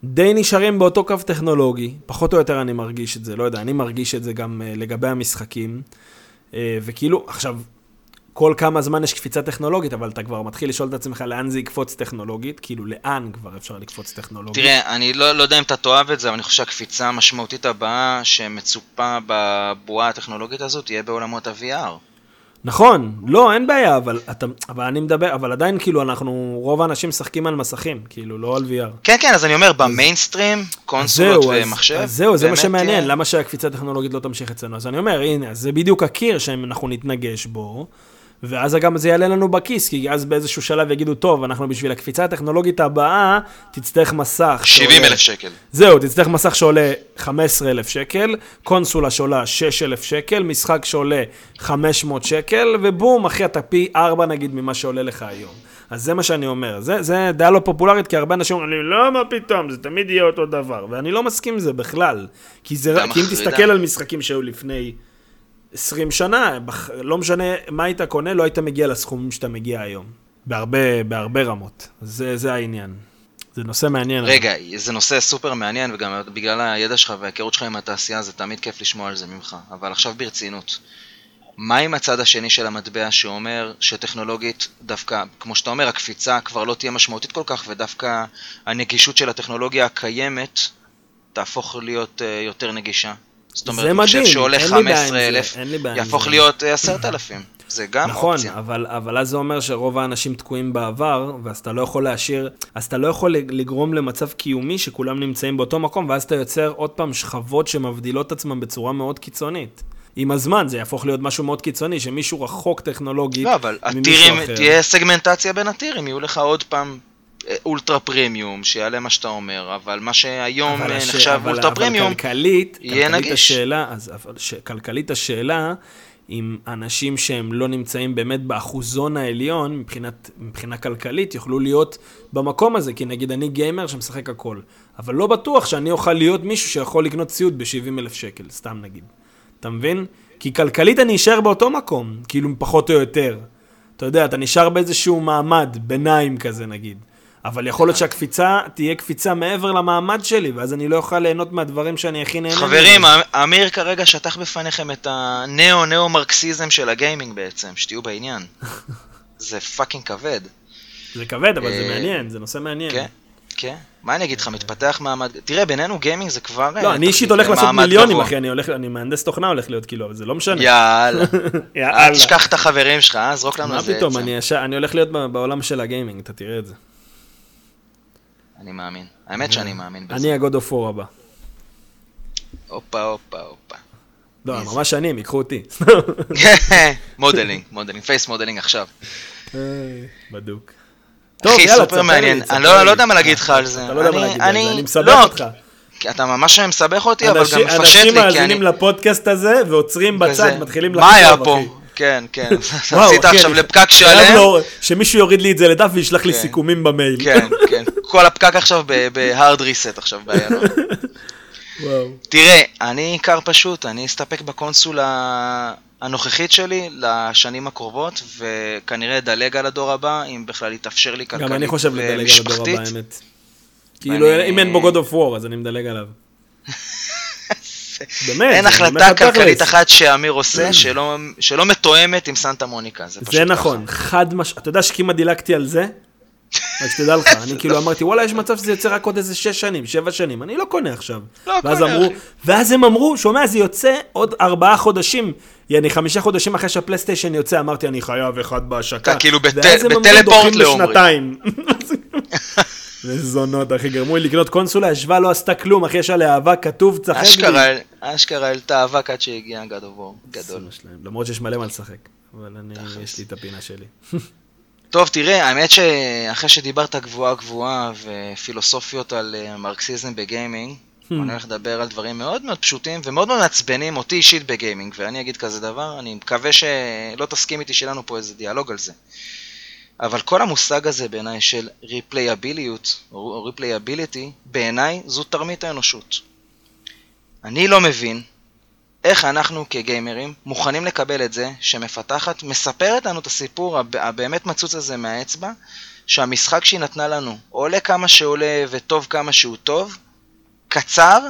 די נשארים באותו קו טכנולוגי, פחות או יותר אני מרגיש את זה, לא יודע, אני מרגיש את זה גם uh, לגבי המשחקים, uh, וכאילו, עכשיו, כל כמה זמן יש קפיצה טכנולוגית, אבל אתה כבר מתחיל לשאול את עצמך לאן זה יקפוץ טכנולוגית, כאילו לאן כבר אפשר לקפוץ טכנולוגית. תראה, אני לא, לא יודע אם אתה תאהב את זה, אבל אני חושב שהקפיצה המשמעותית הבאה שמצופה בבועה הטכנולוגית הזאת תהיה בעולמות ה-VR. נכון, לא, אין בעיה, אבל, אתה, אבל אני מדבר, אבל עדיין כאילו אנחנו, רוב האנשים משחקים על מסכים, כאילו, לא על VR. כן, כן, אז אני אומר, במיינסטרים, קונסולות זהו, אז- ומחשב, אז זהו, זה מה שמעניין, תהיה- למה שהקפיצה הטכנולוגית לא תמשיך אצלנו? אז אני אומר, הנה, אז זה בדיוק הקיר שאנחנו נתנגש בו, ואז גם זה יעלה לנו בכיס, כי אז באיזשהו שלב יגידו, טוב, אנחנו בשביל הקפיצה הטכנולוגית הבאה, תצטרך מסך. 70 שעולה- אלף שקל. זהו, תצטרך מסך שעולה 15,000 שקל, קונסולה שעולה 6,000 שקל, משחק שעולה 500 שקל, ובום, אחי, אתה פי 4 נגיד ממה שעולה לך היום. אז זה מה שאני אומר. זה, זה דעה לא פופולרית, כי הרבה אנשים אומרים לי, לא, מה פתאום, זה תמיד יהיה אותו דבר. ואני לא מסכים עם זה בכלל. כי, זה, כי אם. תסתכל על משחקים שהיו לפני 20 שנה, בח- לא משנה מה היית קונה, לא היית מגיע לסכומים שאתה מגיע היום. בהרבה, בהרבה רמות. זה, זה העניין. זה נושא מעניין. רגע, זה נושא סופר מעניין, וגם בגלל הידע שלך וההיכרות שלך עם התעשייה, זה תמיד כיף לשמוע על זה ממך. אבל עכשיו ברצינות. מה עם הצד השני של המטבע שאומר שטכנולוגית, דווקא, כמו שאתה אומר, הקפיצה כבר לא תהיה משמעותית כל כך, ודווקא הנגישות של הטכנולוגיה הקיימת תהפוך להיות uh, יותר נגישה? זאת אומרת, מחשב מדהים, שעולה אין לי בעיה עם זה, 15,000, אין לי בעיה עם יהפוך. להיות uh, 10,000. זה גם נכון, אופציה. אבל, אבל אז זה אומר שרוב האנשים תקועים בעבר, ואז אתה לא יכול להשאיר, אז אתה לא יכול לגרום למצב קיומי שכולם נמצאים באותו מקום, ואז אתה יוצר עוד פעם שכבות שמבדילות את עצמם בצורה מאוד קיצונית. עם הזמן זה יהפוך להיות משהו מאוד קיצוני, שמישהו רחוק טכנולוגית לא, אבל הטירים. תהיה סגמנטציה בין הטירים, יהיו לך עוד פעם אה, אולטרה פרימיום, שיעלה מה שאתה אומר, אבל מה שהיום אבל אה, הש- נחשב אבל- אולטרה אבל פרימיום, כלכלית, יהיה כלכלית נגיש. השאלה, אז אבל ש- כלכלית השאלה, אם אנשים שהם לא נמצאים באמת באחוזון העליון, מבחינת, מבחינה כלכלית, יוכלו להיות במקום הזה, כי נגיד אני גיימר שמשחק הכל, אבל לא בטוח שאני אוכל להיות מישהו שיכול לקנות ציוד ב-70 אלף שקל, סתם נגיד. אתה מבין? כי כלכלית אני אשאר באותו מקום, כאילו פחות או יותר. אתה יודע, אתה נשאר באיזשהו מעמד, ביניים כזה נגיד. אבל יכול להיות שהקפיצה תהיה קפיצה מעבר למעמד שלי, ואז אני לא אוכל ליהנות מהדברים שאני הכי נהנה חברים. אמ- אמיר כרגע שטח בפניכם את הנאו-נאו-מרקסיזם של הגיימינג בעצם, שתהיו בעניין. זה fucking כבד. זה כבד, אבל זה אה, מעניין, זה נושא מעניין. כן. כן. מה אני אגיד לך, מתפתח מעמד... תראה, בינינו גיימינג זה כבר... אה, לא, אני אישית הולך לעשות מיליונים. אחי, אני הולך, אני מהנדס תוכנה הולך להיות כאילו, אבל זה לא משנה. יאללה. יאללה. אל תשכח את החברים שלך, אה? זרוק לנו מה איזה פתאום, עצם. אני הולך להיות בעולם של הגיימינג, אתה תראה את זה. אני מאמין. האמת שאני מאמין בזה. אני ה God of War הבא. הופה, הופה, הופה. לא, ממש אני, הם ייקחו אותי. modeling, modeling, face modeling עכשיו. בדוק. טוב, אחי, יאללה, סופר מעניין. תספר אני לא. לא יודע מה להגיד לך על זה. אתה לא יודע מה להגיד על זה, אני- אני מסבך לא, אותך. אתה ממש מסבך אותי, אבל אנשים- גם מפשט אנשים לי, כי אני... מאזינים לפודקאסט הזה ועוצרים בצד, מתחילים מה היה לחשוב, פה? אחי. כן, כן. עשית אחי, עכשיו לפקק שלם. שמישהו יוריד לי את זה לדף וישלח לי כן. סיכומים במייל. כן, כן. כל הפקק עכשיו ב-hard reset עכשיו באיילון. וואו. תראה, אני עיקר פשוט, אני אסתפק בקונסולה הנוכחית שלי לשנים הקרובות, וכנראה אדלג על הדור הבא, אם בכלל יתאפשר לי כלכלית גם אני חושב לדלג על הדור ומשפחתית. הבא, האמת. כאילו, ואני- אם אין בו God of War, אז אני מדלג עליו. באמת, אין החלטה. כלכלית אחת שאמיר עושה שלא- מתואמת עם סנטה מוניקה, זה זה. נכון, חד מש... אתה יודע שכמעט דילגתי על זה? רק שתדע לך, אני כאילו אמרתי, וואלה, יש מצב שזה יוצא רק עוד איזה שש שנים, שבע שנים, אני לא קונה עכשיו. לא ואז קונה, אמרו, אחי. ואז הם אמרו, שומע, זה יוצא עוד ארבעה חודשים, יעני חמישה חודשים אחרי שהפלייסטיישן יוצא, אמרתי, אני חייב אחד בהשקה. אתה כאילו בט- ואז הם אמרו, בטלפורט דוחים. איזה זונות, אחי, גרמו לי לקנות קונסולה, ישבה, לא עשתה כלום, אחי, יש עליה אהבה, כתוב, צחק לי. אשכרה, העלתה אבק עד שהגיע גדול. למרות שיש מלא מה לשחק, אבל אני, יש לי את הפינה שלי. טוב, תראה, האמת שאחרי שדיברת גבוהה גבוהה ופילוסופיות על אה, מרקסיזם בגיימינג, Hmm. אני הולך לדבר על דברים מאוד מאוד פשוטים ומאוד מאוד מעצבנים אותי אישית בגיימינג, ואני אגיד כזה דבר, אני מקווה שלא תסכים איתי שיהיה לנו פה איזה דיאלוג על זה. אבל כל המושג הזה בעיניי של ריפלייביליות, או replayability, בעיניי זו תרמית האנושות. אני לא מבין איך אנחנו כגיימרים מוכנים לקבל את זה שמפתחת מספרת לנו את הסיפור הב- הבאמת מצוץ הזה מהאצבע, שהמשחק שהיא נתנה לנו עולה כמה שעולה וטוב כמה שהוא טוב, קצר,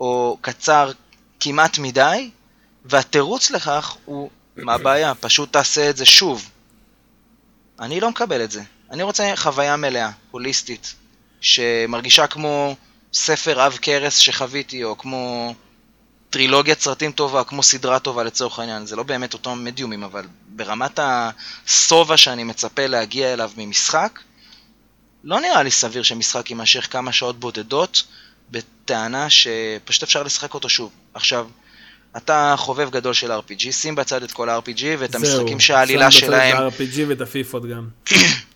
או קצר כמעט מדי, והתירוץ לכך הוא, מה הבעיה? פשוט תעשה את זה שוב. אני לא מקבל את זה. אני רוצה חוויה מלאה, הוליסטית, שמרגישה כמו ספר עב כרס שחוויתי, או כמו טרילוגיית סרטים טובה, כמו סדרה טובה לצורך העניין. זה לא באמת אותם מדיומים, אבל ברמת השובע שאני מצפה להגיע אליו ממשחק, לא נראה לי סביר שמשחק יימשך כמה שעות בודדות, בטענה שפשוט אפשר לשחק אותו שוב. עכשיו, אתה חובב גדול של RPG, שים בצד את כל ה-RPG ואת המשחקים שהעלילה שם בצד שלהם, את ה-RPG ואת הפיפות גם.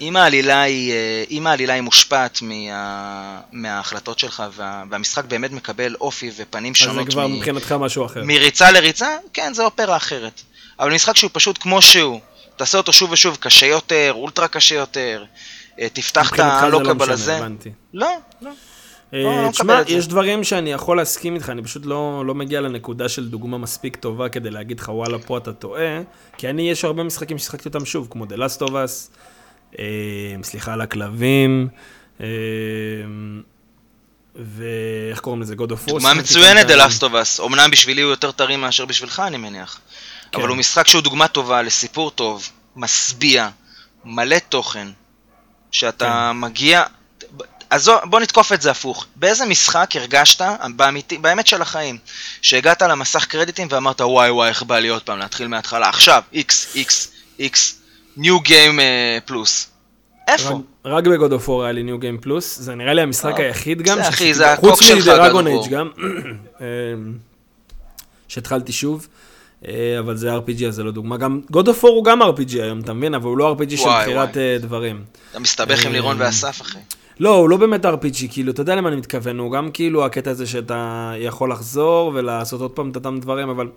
אם העלילה היא, אה, אם העלילה היא מושפעת מה, מההחלטות שלך וה, והמשחק באמת מקבל אופי ופנים אז זה שונות כבר מ- מבחינתך משהו אחר. מריצה לריצה, כן, זה אופרה אחרת. אבל משחק שהוא פשוט כמו שהוא, תעשה אותו שוב ושוב, קשה יותר, אולטרה קשה יותר, אה, תפתח את לא הלוקבל משנה, הזה. לא, לא. אה, לא, לא תשמע. יש דברים שאני יכול להסכים איתך, אני פשוט לא, לא מגיע לנקודה של דוגמה מספיק טובה כדי להגיד לך, וואלה, פה אתה טועה, כי אני, יש הרבה משחקים ששחקתי אותם שוב, כמו The Last of Us, סליחה על הכלבים, אה, ואיך קוראים לזה? God of War. דוגמה מצוינת, The. Last of Us. אמנם בשבילי הוא יותר טרי מאשר בשבילך, אני מניח. כן. אבל הוא משחק שהוא דוגמה טובה לסיפור טוב, משביע, מלא תוכן, שאתה כן. מגיע... אז זו- בוא נתקוף את זה הפוך. באיזה משחק הרגשת, באמיתי, באמת של החיים, שהגעת למסך קרדיטים ואמרת וואי וואי איך בא לי עוד פעם להתחיל מההתחלה, עכשיו, X, X, X, New Game אה, פלוס. איפה? רק- ב-God of War היה לי New Game Plus, זה נראה לי המשחק אה, היחיד גם, חוץ מדרגון אייג'. גם, אמ, שהתחלתי שוב, אה, אבל זה RPG, אז זה לא דוגמה. גם God of War הוא גם RPG היום, אתה מבין? אבל הוא לא RPG של בחירת. אה, דברים. אתה מסתבך עם לירון ואסף, אחי. לא, הוא לא באמת RPG, כאילו, אתה יודע למה אני מתכוון, הוא גם כאילו הקטע הזה שאתה יכול לחזור ולעשות עוד פעם את אותם דברים, אבל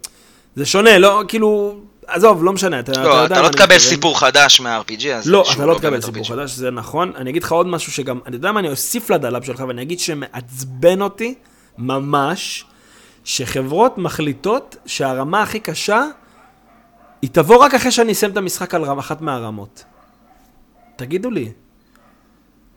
זה שונה, לא, כאילו, עזוב, לא משנה, אתה, אתה לא, יודע אתה למה לא אני תקבל מתכוון. סיפור חדש מה-RPG הזה. לא, אתה לא תקבל באמת סיפור RPG. חדש, זה נכון. אני אגיד לך עוד משהו שגם, אני יודע מה, אני אוסיף לדלב שלך ואני אגיד שמעצבן אותי, ממש, שחברות מחליטות שהרמה הכי קשה, היא תבוא רק אחרי שאני אסיים את המשחק על אחת מהרמות. תגידו לי,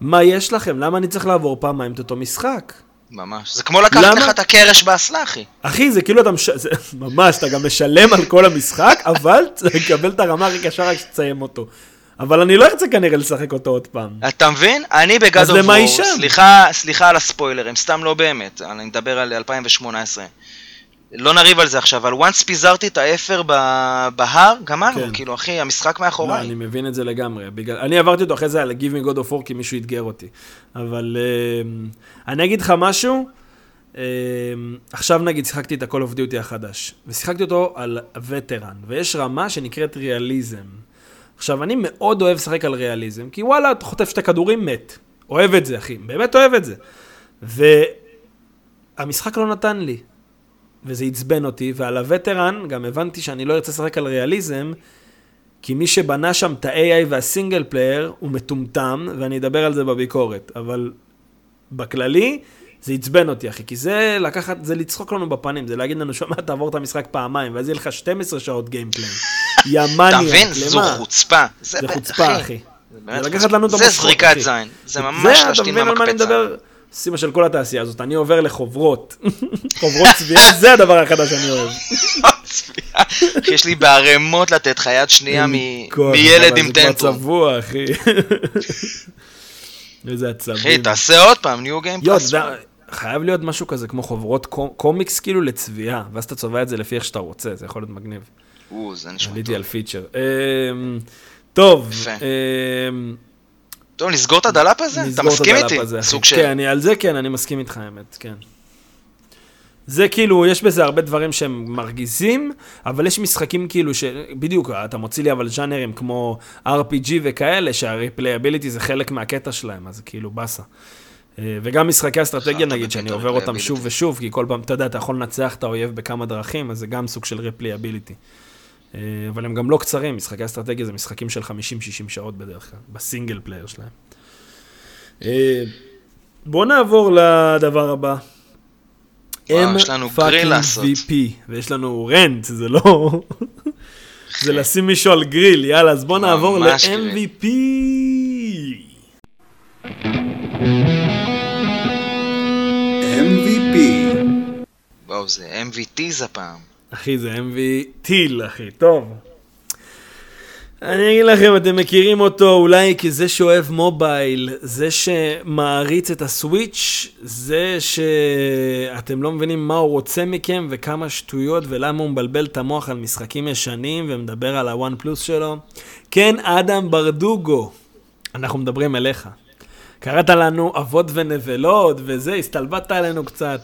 מה יש לכם? למה אני צריך לעבור פעמיים את אותו משחק? ממש. זה כמו לקחת? לך את הקרש באסלה, אחי. אחי, זה כאילו אתה מש... זה, ממש, אתה גם משלם על כל המשחק, אבל אתה מקבל את הרמה הכי קשה רק שתסיים אותו. אבל אני לא ארצה כנראה לשחק אותו עוד פעם. אתה מבין? אני בגד היא שם? סליחה, סליחה על הספוילרים, סתם לא באמת, אני מדבר על 2018. לא נריב על זה עכשיו, אבל once פיזרתי את האפר בהר, גמרנו, כן. כאילו אחי, המשחק לא, מאחוריי. אני מבין את זה לגמרי. בגלל... אני עברתי אותו אחרי זה על Give me God of War כי מישהו אתגר אותי. אבל אמ, אני אגיד לך משהו, אמ, עכשיו נגיד שיחקתי את ה-call of duty החדש, ושיחקתי אותו על וטרן, ויש רמה שנקראת ריאליזם. עכשיו, אני מאוד אוהב לשחק על ריאליזם, כי וואלה, אתה חוטף שתי כדורים, מת. אוהב את זה, אחי, באמת אוהב את זה. והמשחק לא נתן לי, וזה עצבן אותי, ועל ה veteran גם הבנתי שאני לא ארצה לשחק על ריאליזם, כי מי שבנה שם את ה-AI וה single player הוא מטומטם, ואני אדבר על זה בביקורת, אבל בכללי זה עצבן אותי, אחי, כי זה לקחת, זה לצחוק לנו בפנים, זה להגיד לנו, שומע, תעבור את המשחק פעמיים, ואז יהיה לך 12 שעות gameplay. יא מניאק, מבין? זו למה? חוצפה. זה ב- חוצפה, אחי. באמת זה לקחת חוצפה. לנו את זה המושכות, זריקת אחי. זין. זה ממש זה, להשתין מהמקפצה. סימה של כל התעשייה הזאת, אני עובר לחוברות. חוברות צביעה, זה הדבר החדש שאני אוהב. יש לי בערימות לתת לך יד שנייה מילד עם זה כבר. צבוע, אחי. איזה עצבים. אחי, תעשה עוד פעם, ניו גיים יודע, חייב להיות משהו כזה כמו חוברות קו- קומיקס כאילו לצביעה, ואז אתה צובע את זה לפי איך שאתה רוצה, זה יכול להיות מגניב. או, זה נשמע עליתי טוב. על פיצ'ר. אמ, טוב, יפה. טוב, נסגור את הדלאפ הזה? אתה מסכים איתי? הזה. סוג של... כן, על זה כן, אני מסכים איתך, האמת, כן. זה כאילו, יש בזה הרבה דברים שהם מרגיזים, אבל יש משחקים כאילו ש... בדיוק, אתה מוציא לי אבל ז'אנרים כמו RPG וכאלה, שה replayability זה חלק מהקטע שלהם, אז כאילו באסה. אה, וגם משחקי אסטרטגיה חרטא נגיד, שאני עובר אותם. שוב ושוב, כי כל פעם, אתה יודע, אתה יכול לנצח את האויב בכמה דרכים, אז זה גם סוג של replayability. אה, אבל הם גם לא קצרים, משחקי אסטרטגיה זה משחקים של 50-60 שעות בדרך כלל, ב single player שלהם. אה, בואו נעבור לדבר הבא. וואו, יש לנו גריל לעשות. MVP, ויש לנו rant, זה לא... זה לשים מישהו על גריל, יאללה, אז בואו נעבור ל-MVP. MVP. וואו, זה MVTs הפעם. אחי, זה MV טיל, אחי, טוב. אני אגיד לכם, אתם מכירים אותו אולי כי זה שאוהב מובייל, זה שמעריץ את הסוויץ', זה שאתם לא מבינים מה הוא רוצה מכם וכמה שטויות ולמה הוא מבלבל את המוח על משחקים ישנים ומדבר על הוואן פלוס שלו. כן, אדם ברדוגו, אנחנו מדברים אליך. קראת לנו אבות ונבלות וזה, הסתלבטת עלינו קצת.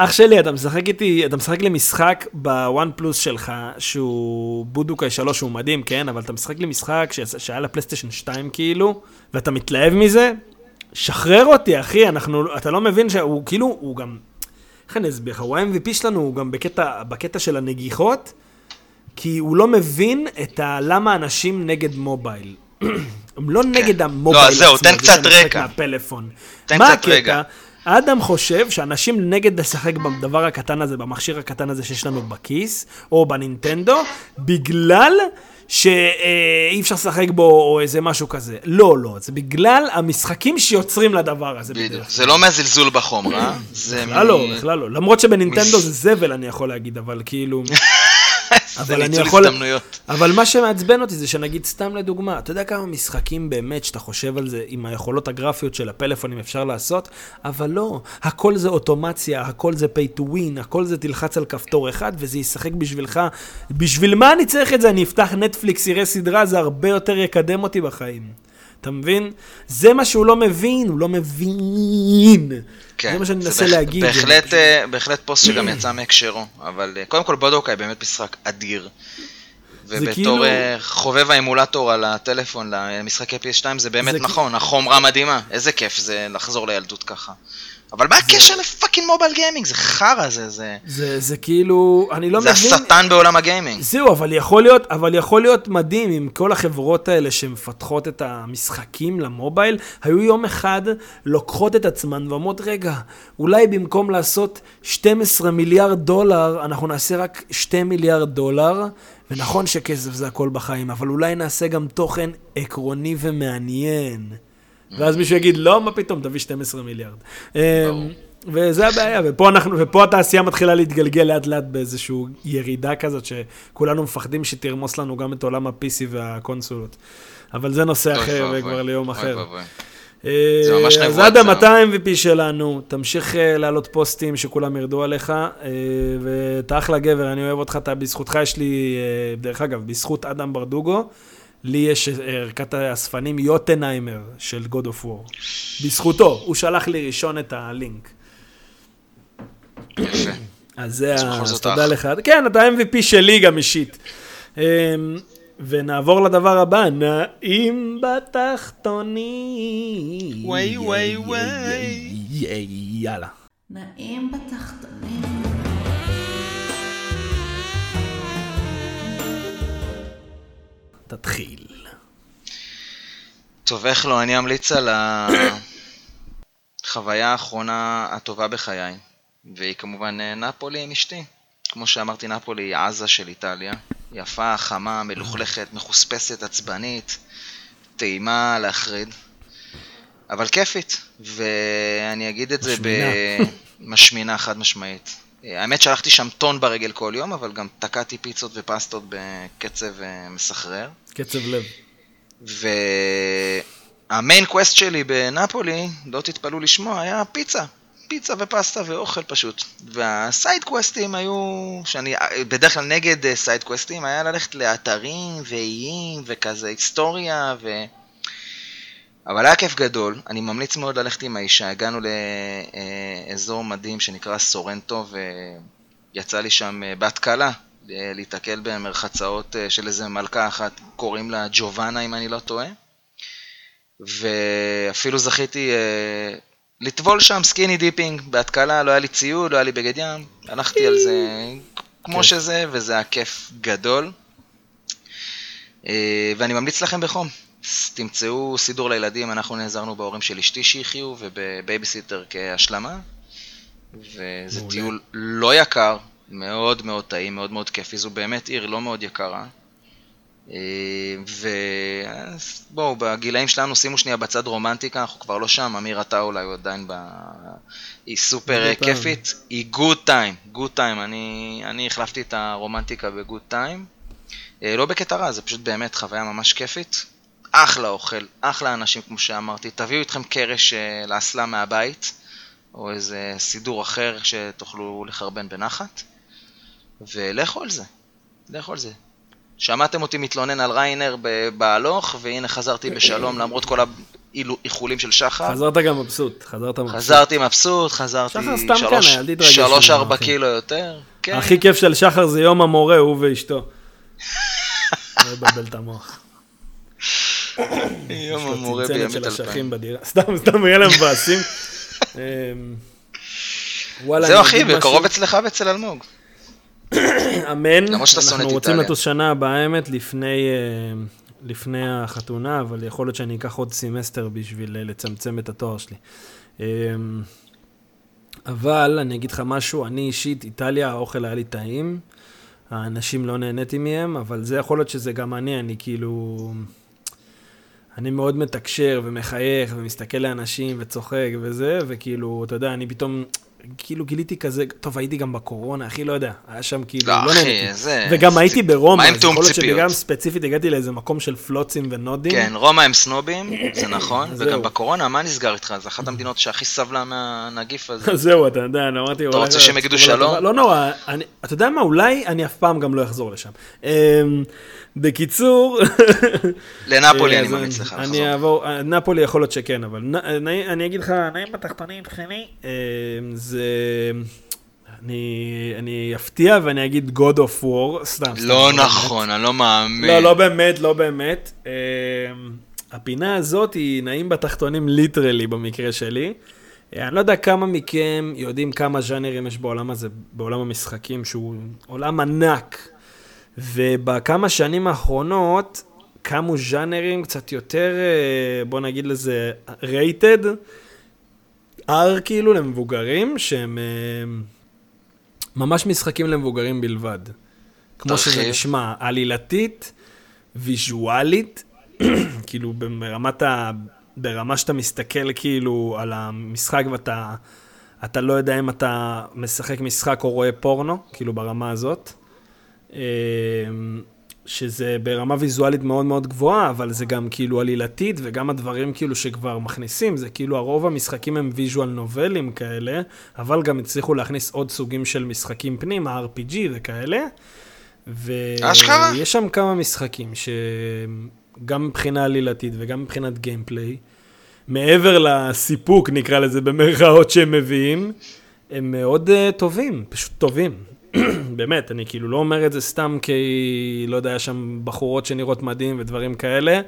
אח שלי, אתה משחק איתי, אתה משחק לי משחק בוואן פלוס שלך, שהוא בודוקאי 3, שהוא מדהים, כן? אבל אתה משחק לי משחק ש... שהיה לפלייסטיישן 2 כאילו, ואתה מתלהב מזה? שחרר אותי, אחי, אנחנו, אתה לא מבין שהוא כאילו, הוא גם, איך אני אסביר לך, הוא ה-MVP שלנו, הוא גם בקטע, בקטע של הנגיחות, כי הוא לא מבין את ה... למה אנשים נגד מובייל. הם לא נגד המובייל לא, אז זהו, תן קצת רקע. מהפלאפון. תן מה קצת הקטע? אדם חושב שאנשים נגד לשחק בדבר הקטן הזה, במכשיר הקטן הזה שיש לנו בכיס, או בנינטנדו, בגלל שאי אפשר לשחק בו או איזה משהו כזה. לא, לא, זה בגלל המשחקים שיוצרים לדבר הזה. בדיוק. זה לא מהזלזול בחומרה, זה בכלל לא, בכלל לא. למרות שבנינטנדו זה זבל, אני יכול להגיד, אבל כאילו... זה אבל אני ניצול יכול... הזדמנויות. אבל מה שמעצבן אותי זה שנגיד, סתם לדוגמה, אתה יודע כמה משחקים באמת שאתה חושב על זה עם היכולות הגרפיות של הפלאפונים אפשר לעשות? אבל לא, הכל זה אוטומציה, הכל זה pay to win, הכל זה תלחץ על כפתור אחד וזה ישחק בשבילך. בשביל מה אני צריך את זה? אני אפתח נטפליקס, יראה סדרה, זה הרבה יותר יקדם אותי בחיים. אתה מבין? זה מה שהוא לא מבין, הוא לא מבין. כן, זה מה שאני מנסה להגיד. בהחלט, אה, בהחלט פוסט שגם יצא מהקשרו, אבל אה, קודם כל בודוקאי באמת משחק אדיר. ובתור כאילו- אה, חובב האמולטור על הטלפון למשחקי PS2 זה באמת זה נכון, החומרה מדהימה, איזה כיף זה לחזור לילדות ככה. אבל מה הקשר ל fucking mobile gaming? זה חרא, זה, זה, זה, זה כאילו, אני לא זה מבין... השטן בעולם הגיימינג. זהו, אבל יכול להיות, אבל יכול להיות מדהים אם כל החברות האלה שמפתחות את המשחקים ל mobile, היו יום אחד לוקחות את עצמן ואומרות, רגע, אולי במקום לעשות 12 מיליארד דולר, אנחנו נעשה רק 2 מיליארד דולר, ונכון שכסף זה הכל בחיים, אבל אולי נעשה גם תוכן עקרוני ומעניין. ואז מישהו יגיד, לא, מה פתאום, תביא 12 מיליארד. אמ, וזה הבעיה, ופה, אנחנו, ופה התעשייה מתחילה להתגלגל לאט לאט באיזושהי ירידה כזאת, שכולנו מפחדים שתרמוס לנו גם את עולם ה-PC והקונסולות. אבל זה נושא אחר וכבר ליום אוי אחר. אה, זה ממש אז נבואת עד זעם. ה-200 MVP שלנו, תמשיך אה, להעלות פוסטים שכולם ירדו עליך, אה, ואתה אחלה גבר, אני אוהב אותך, אתה, בזכותך יש לי, אה, דרך אגב, בזכות אדם ברדוגו, לי יש אה, ערכת האספנים יוטנהיימר של God of War. בזכותו, הוא שלח לי ראשון את הלינק. יפה. אז זה אז תודה. לך. כן, אתה MVP שלי גם אישית. ונעבור לדבר הבא, נעים בתחתונים. וואי, וואי, וואי. יאללה. נעים בתחתונים. תתחיל. טוב, איך לא, אני אמליץ על החוויה האחרונה הטובה בחיי, והיא כמובן אה, נפולי עם אשתי. כמו שאמרתי, נפולי היא עזה של איטליה. יפה, חמה, מלוכלכת, מחוספסת, עצבנית, טעימה להחריד, אבל כיפית, ואני אגיד את זה במשמינה חד משמעית. האמת שהלכתי שם טון ברגל כל יום, אבל גם תקעתי פיצות ופסטות בקצב אה, מסחרר. קצב לב. וה main quest שלי בנפולי, לא תתפלאו לשמוע, היה פיצה. פיצה ופסטה ואוכל פשוט. וה side quest ים היו, שאני בדרך כלל נגד אה, side quest ים, היה ללכת לאתרים ואיים וכזה היסטוריה ו... אבל היה כיף גדול, אני ממליץ מאוד ללכת עם האישה, הגענו לאזור מדהים שנקרא סורנטו ויצא לי שם אה, בהתקלה אה, להיתקל במרחצאות של איזה מלכה אחת, קוראים לה ג'ובאנה אם אני לא טועה. ואפילו זכיתי לטבול שם skinny dipping בהתקלה, לא היה לי ציוד, לא היה לי בגד ים, הלכתי על זה כמו. שזה, וזה היה כיף גדול. אה, ואני ממליץ לכם בחום, תמצאו סידור לילדים, אנחנו נעזרנו בהורים של אשתי שיחיו ובבייביסיטר כהשלמה. וזה מעולה. טיול לא יקר, מאוד מאוד טעים, מאוד מאוד כיפי, זו באמת עיר לא מאוד יקרה. ובואו, בגילאים שלנו שימו שנייה בצד רומנטיקה, אנחנו כבר לא שם, אמיר אתה אולי הוא עדיין ב... היא סופר. כיפית, היא good time, good time, אני אני החלפתי את הרומנטיקה ב good time. אה, לא בקטע רע, זה פשוט באמת חוויה ממש כיפית. אחלה אוכל, אחלה אנשים כמו שאמרתי, תביאו איתכם קרש אה, לאסלה מהבית, או איזה סידור אחר שתוכלו לחרבן בנחת, ולכו על זה, לכו על זה. שמעתם אותי מתלונן על ריינר בהלוך, והנה חזרתי בשלום למרות כל האיחולים של שחר. חזרת גם מבסוט, חזרת מבסוט. חזרתי מבסוט, חזרתי שלוש- ממנו, ארבע. קילו יותר. כן. הכי כיף של שחר זה יום המורה, הוא ואשתו. לא לבלבל את המוח. יום המורה בימית אלפיים. בדירה. סתם, סתם, יהיה להם מבאסים. אמ, זהו אחי, בקרוב אצלך ואצל אלמוג. אמן. למרות שאתה שונא את אנחנו רוצים איטליה. לטוס שנה הבאה, האמת, לפני, אה, לפני החתונה, אבל יכול להיות שאני אקח עוד סמסטר בשביל אה, לצמצם את התואר שלי. אה, אבל אני אגיד לך משהו, אני אישית, איטליה, האוכל היה לי טעים, האנשים לא נהניתי מהם, אבל זה יכול להיות שזה גם אני, אני כאילו... אני מאוד מתקשר ומחייך ומסתכל לאנשים וצוחק וזה, וכאילו, אתה יודע, אני פתאום, כאילו גיליתי כזה, טוב, הייתי גם בקורונה, אחי, לא יודע, היה שם כאילו, לא, לא אחי, נהניתי. זה- וגם זה- הייתי ברומא, אז יכול להיות? שבגלל ספציפית הגעתי לאיזה מקום של פלוצים ונודים. כן, רומא הם סנובים, זה נכון, זהו. וגם בקורונה, מה נסגר איתך? זו אחת המדינות שהכי סבלה מהנגיף הזה. זהו, אתה יודע, אני אמרתי... אולי- רוצה שהם יגידו שלום? אתה- לא נורא, אני- אתה יודע מה, אולי אני אף פעם גם לא אחזור לשם. אמ, בקיצור... לנפולי אה, אני ממליץ לך אני לחזור. אעבור, אה, נפולי יכול להיות שכן, אבל נ- אני אני אגיד לך, נעים בתחתונים, שכני, אה, זה... אני אני אפתיע ואני אגיד God of War, סתם. לא. נכון, אני לא מאמין. לא, לא באמת, לא באמת. אה, הפינה הזאת היא נעים בתחתונים ליטרלי במקרה שלי. אה, אני לא יודע כמה מכם יודעים כמה ז'אנרים יש בעולם הזה, בעולם המשחקים, שהוא עולם ענק. ובכמה שנים האחרונות קמו ז'אנרים קצת יותר, אה, בוא נגיד לזה, רייטד, R כאילו למבוגרים, שהם אה, ממש משחקים למבוגרים בלבד. כמו שזה. נשמע, עלילתית, ויזואלית, כאילו ברמת ה... ברמה שאתה מסתכל כאילו על המשחק ואתה אתה לא יודע אם אתה משחק משחק או רואה פורנו, כאילו ברמה הזאת. שזה ברמה ויזואלית מאוד מאוד גבוהה, אבל זה גם כאילו עלילתית, וגם הדברים כאילו שכבר מכניסים, זה כאילו הרוב המשחקים הם visual novel ים כאלה, אבל גם הצליחו להכניס עוד סוגים של משחקים פנים, ה-RPG וכאלה. ויש שם כמה משחקים שגם מבחינה עלילתית וגם מבחינת gameplay, מעבר לסיפוק, נקרא לזה במרכאות שהם מביאים, הם מאוד uh, טובים, פשוט טובים. באמת, אני כאילו לא אומר את זה סתם כי, לא יודע, יש שם בחורות שנראות מדהים ודברים כאלה.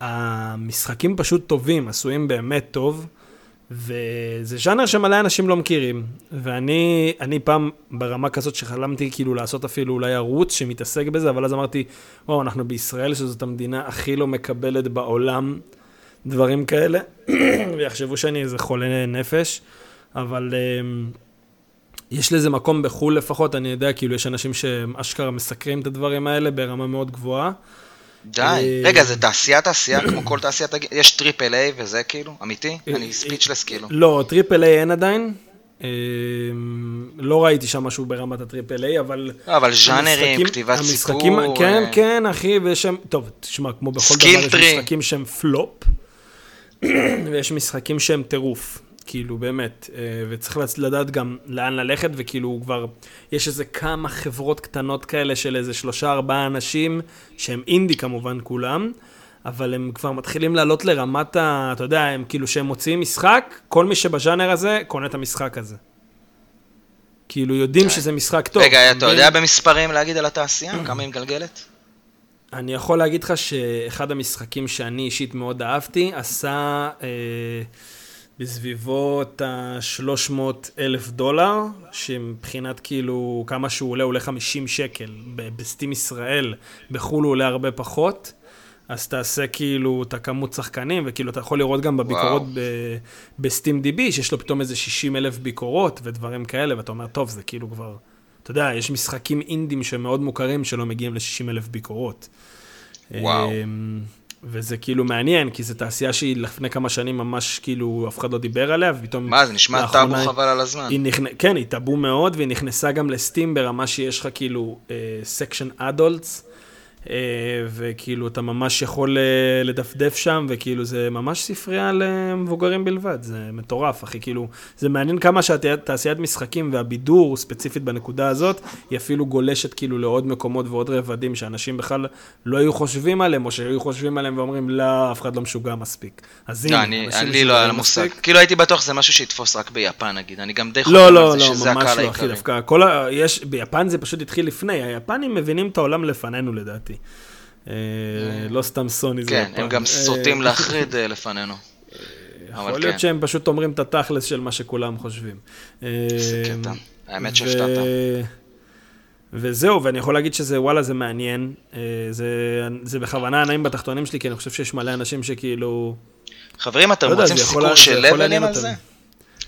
המשחקים פשוט טובים, עשויים באמת טוב, וזה ז'אנר שמלא אנשים לא מכירים. ואני אני פעם ברמה כזאת שחלמתי כאילו לעשות אפילו אולי ערוץ שמתעסק בזה, אבל אז אמרתי, וואו, אנחנו בישראל, שזאת המדינה הכי לא מקבלת בעולם דברים כאלה, ויחשבו שאני איזה חולה נפש, אבל... Um, יש לזה מקום בחו"ל לפחות, אני יודע, כאילו, יש אנשים שאשכרה מסקרים את הדברים האלה ברמה מאוד גבוהה. די. אה, רגע, זה תעשייה תעשייה כמו כל תעשיית הג... יש triple A וזה כאילו? אמיתי? אני speechless כאילו. לא, triple A אין עדיין. אה, לא ראיתי שם משהו ברמת ה triple A, אבל... לא, אבל ז'אנרים, כתיבת סיפור. כן, אה, כן, אחי, ויש שם... טוב, תשמע, כמו בכל דבר, יש. משחקים שהם פלופ, ויש משחקים שהם טירוף. כאילו, באמת, אה, וצריך לדעת גם לאן ללכת, וכאילו כבר, יש איזה כמה חברות קטנות כאלה של איזה שלושה, ארבעה אנשים, שהם אינדי כמובן כולם, אבל הם כבר מתחילים לעלות לרמת ה... אתה יודע, הם כאילו, שהם מוציאים משחק, כל מי שבז'אנר הזה, קונה את המשחק הזה. כאילו, יודעים שזה משחק טוב. רגע, אתה? יודע במספרים להגיד על התעשייה? כמה היא מגלגלת? אני יכול להגיד לך שאחד המשחקים שאני אישית מאוד אהבתי, עשה אה, בסביבות ה-300 אלף דולר, שמבחינת כאילו כמה שהוא עולה, עולה 50 שקל. בסטים ישראל, בחו"ל הוא עולה הרבה פחות. אז תעשה כאילו את הכמות שחקנים, וכאילו אתה יכול לראות גם בביקורות. ב- ב SteamDB, שיש לו פתאום איזה 60 אלף ביקורות ודברים כאלה, ואתה אומר, טוב, זה כאילו כבר... אתה יודע, יש משחקים אינדים שמאוד מוכרים שלא מגיעים ל-60 אלף ביקורות. וואו. וזה כאילו מעניין, כי זו תעשייה שהיא לפני כמה שנים ממש כאילו אף אחד לא דיבר עליה, ופתאום... מה, זה נשמע טאבו חבל על הזמן. היא נכנ... כן, היא טאבו מאוד, והיא נכנסה גם ל Steam ברמה שיש לך כאילו section adults, וכאילו אתה ממש יכול אה, לדפדף שם, וכאילו זה ממש ספרייה למבוגרים בלבד, זה מטורף, אחי, כאילו, זה מעניין כמה שהתעשיית משחקים והבידור, ספציפית בנקודה הזאת, היא אפילו גולשת כאילו לעוד מקומות ועוד רבדים שאנשים בכלל לא היו חושבים עליהם, או שהיו חושבים עליהם ואומרים, לא, אף אחד לא משוגע מספיק. אז הנה, לא, אני, אני לא היה מושג. כאילו הייתי בטוח שזה משהו שיתפוס רק ביפן נגיד, אני גם די חושב לא, לא, לא, ממש לא, אחי. דווקא כל ה... יש, ביפן זה פשוט התחיל לפני, היפנים מבינים את העולם לפנינו לדעתי. אה, לא סתם סוני זה כן. הם גם אה, סוטים להחריד אה, לפנינו. יכול להיות כן. שהם פשוט אומרים את התכלס של מה שכולם חושבים. זה קטע. האמת שהפתעת. וזהו, ואני יכול להגיד שזה, וואלה, זה מעניין. זה, זה בכוונה נעים בתחתונים שלי, כי אני חושב שיש מלא אנשים שכאילו... חברים, אתם לא רוצים סיקור של לבלים לעניין על. זה?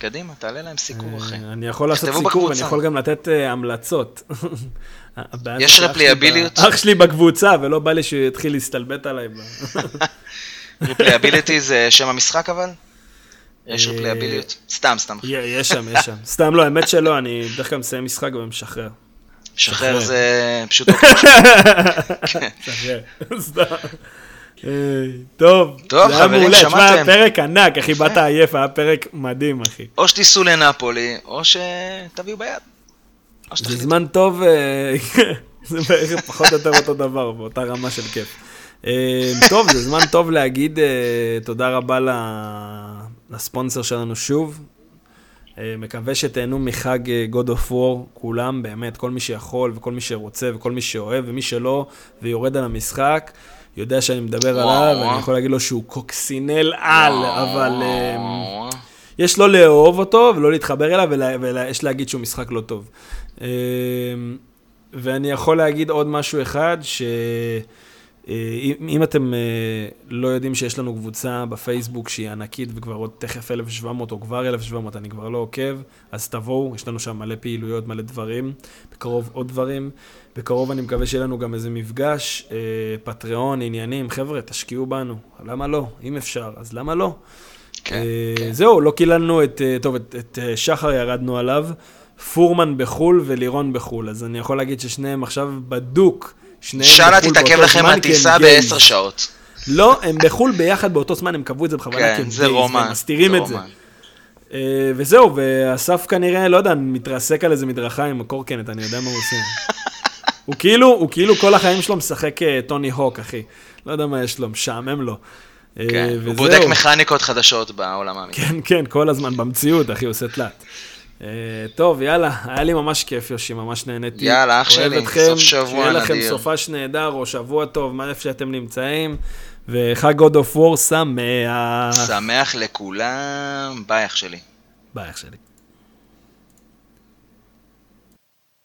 קדימה, תעלה להם סיקור, אחי. אה, אני יכול לעשות סיקור. אני יכול גם לתת אה, המלצות. יש? ב- אח שלי בקבוצה, ולא בא לי שהוא יתחיל להסתלבט עליי. replayability זה שם המשחק אבל? יש אה, ריפלייביליות? סתם, סתם. יש שם, יש שם. סתם לא, האמת שלא, אני בדרך כלל מסיים משחק ומשחרר. שחרר שחרר. זה פשוט כן. משחרר. סתם. אה, טוב, טוב, זה היה מעולה. תשמע, פרק ענק, אחי, באת עייף, היה פרק מדהים, אחי. או שתיסעו לנפולי, או שתביאו ביד. זה. זמן טוב, אה, זה בערך פחות או יותר אותו דבר, באותה רמה של כיף. אה, טוב, זה זמן טוב להגיד תודה רבה לספונסר שלנו שוב. מקווה שתהנו מחג God of War, כולם, באמת, כל מי שיכול וכל מי שרוצה וכל מי שאוהב ומי שלא ויורד על המשחק, יודע שאני מדבר. עליו, ואני יכול להגיד לו שהוא קוקסינל על, אבל... וואו. יש לא לאהוב אותו ולא להתחבר אליו, ויש להגיד שהוא משחק לא טוב. אה, ואני יכול להגיד עוד משהו אחד, שאם אתם אה, לא יודעים שיש לנו קבוצה בפייסבוק שהיא ענקית וכבר עוד תכף 1,700 או כבר 1,700, אני כבר לא עוקב, אז תבואו, יש לנו שם מלא פעילויות, מלא דברים, בקרוב עוד דברים. בקרוב אני מקווה שיהיה לנו גם איזה מפגש, אה, פטריון, עניינים, חבר'ה, תשקיעו בנו, למה לא? אם אפשר, אז למה לא? כן, אה, כן. זהו, לא קיללנו את, אה, טוב, את, את אה, שחר ירדנו עליו, פורמן בחו"ל ולירון בחו"ל, אז אני יכול להגיד ששניהם עכשיו בדוק. שניהם שאלה בחו"ל תתעכב באותו לכם זמן, כי הם הטיסה גייז. בעשר שעות. לא, הם בחו"ל ביחד באותו זמן, הם קבעו את זה בכוונה, כי כן, הם זה רומן. והם מסתירים את זה. וזהו, ואסף כנראה, לא יודע, מתרסק על איזה מדרכה עם הקורקנט, אני יודע מה הוא עושה. הוא כאילו, הוא כאילו כל החיים שלו משחק אה, טוני הוק, אחי. לא יודע מה יש לו, משעמם לו. אה, כן, הוא. בודק מכניקות חדשות בעולם האמיתי. כן, כן, כל הזמן, במציאות, אחי, הוא עושה תלת. אה, טוב, יאללה, היה לי ממש כיף, יושי, ממש נהניתי. יאללה, אח שלי, אתכם, סוף שבוע שיהיה לכם נדיר. סופש נהדר, או שבוע טוב, מה איפה שאתם נמצאים, וחג God of War שמח. שמח לכולם, ביי אח שלי. ביי, אח שלי.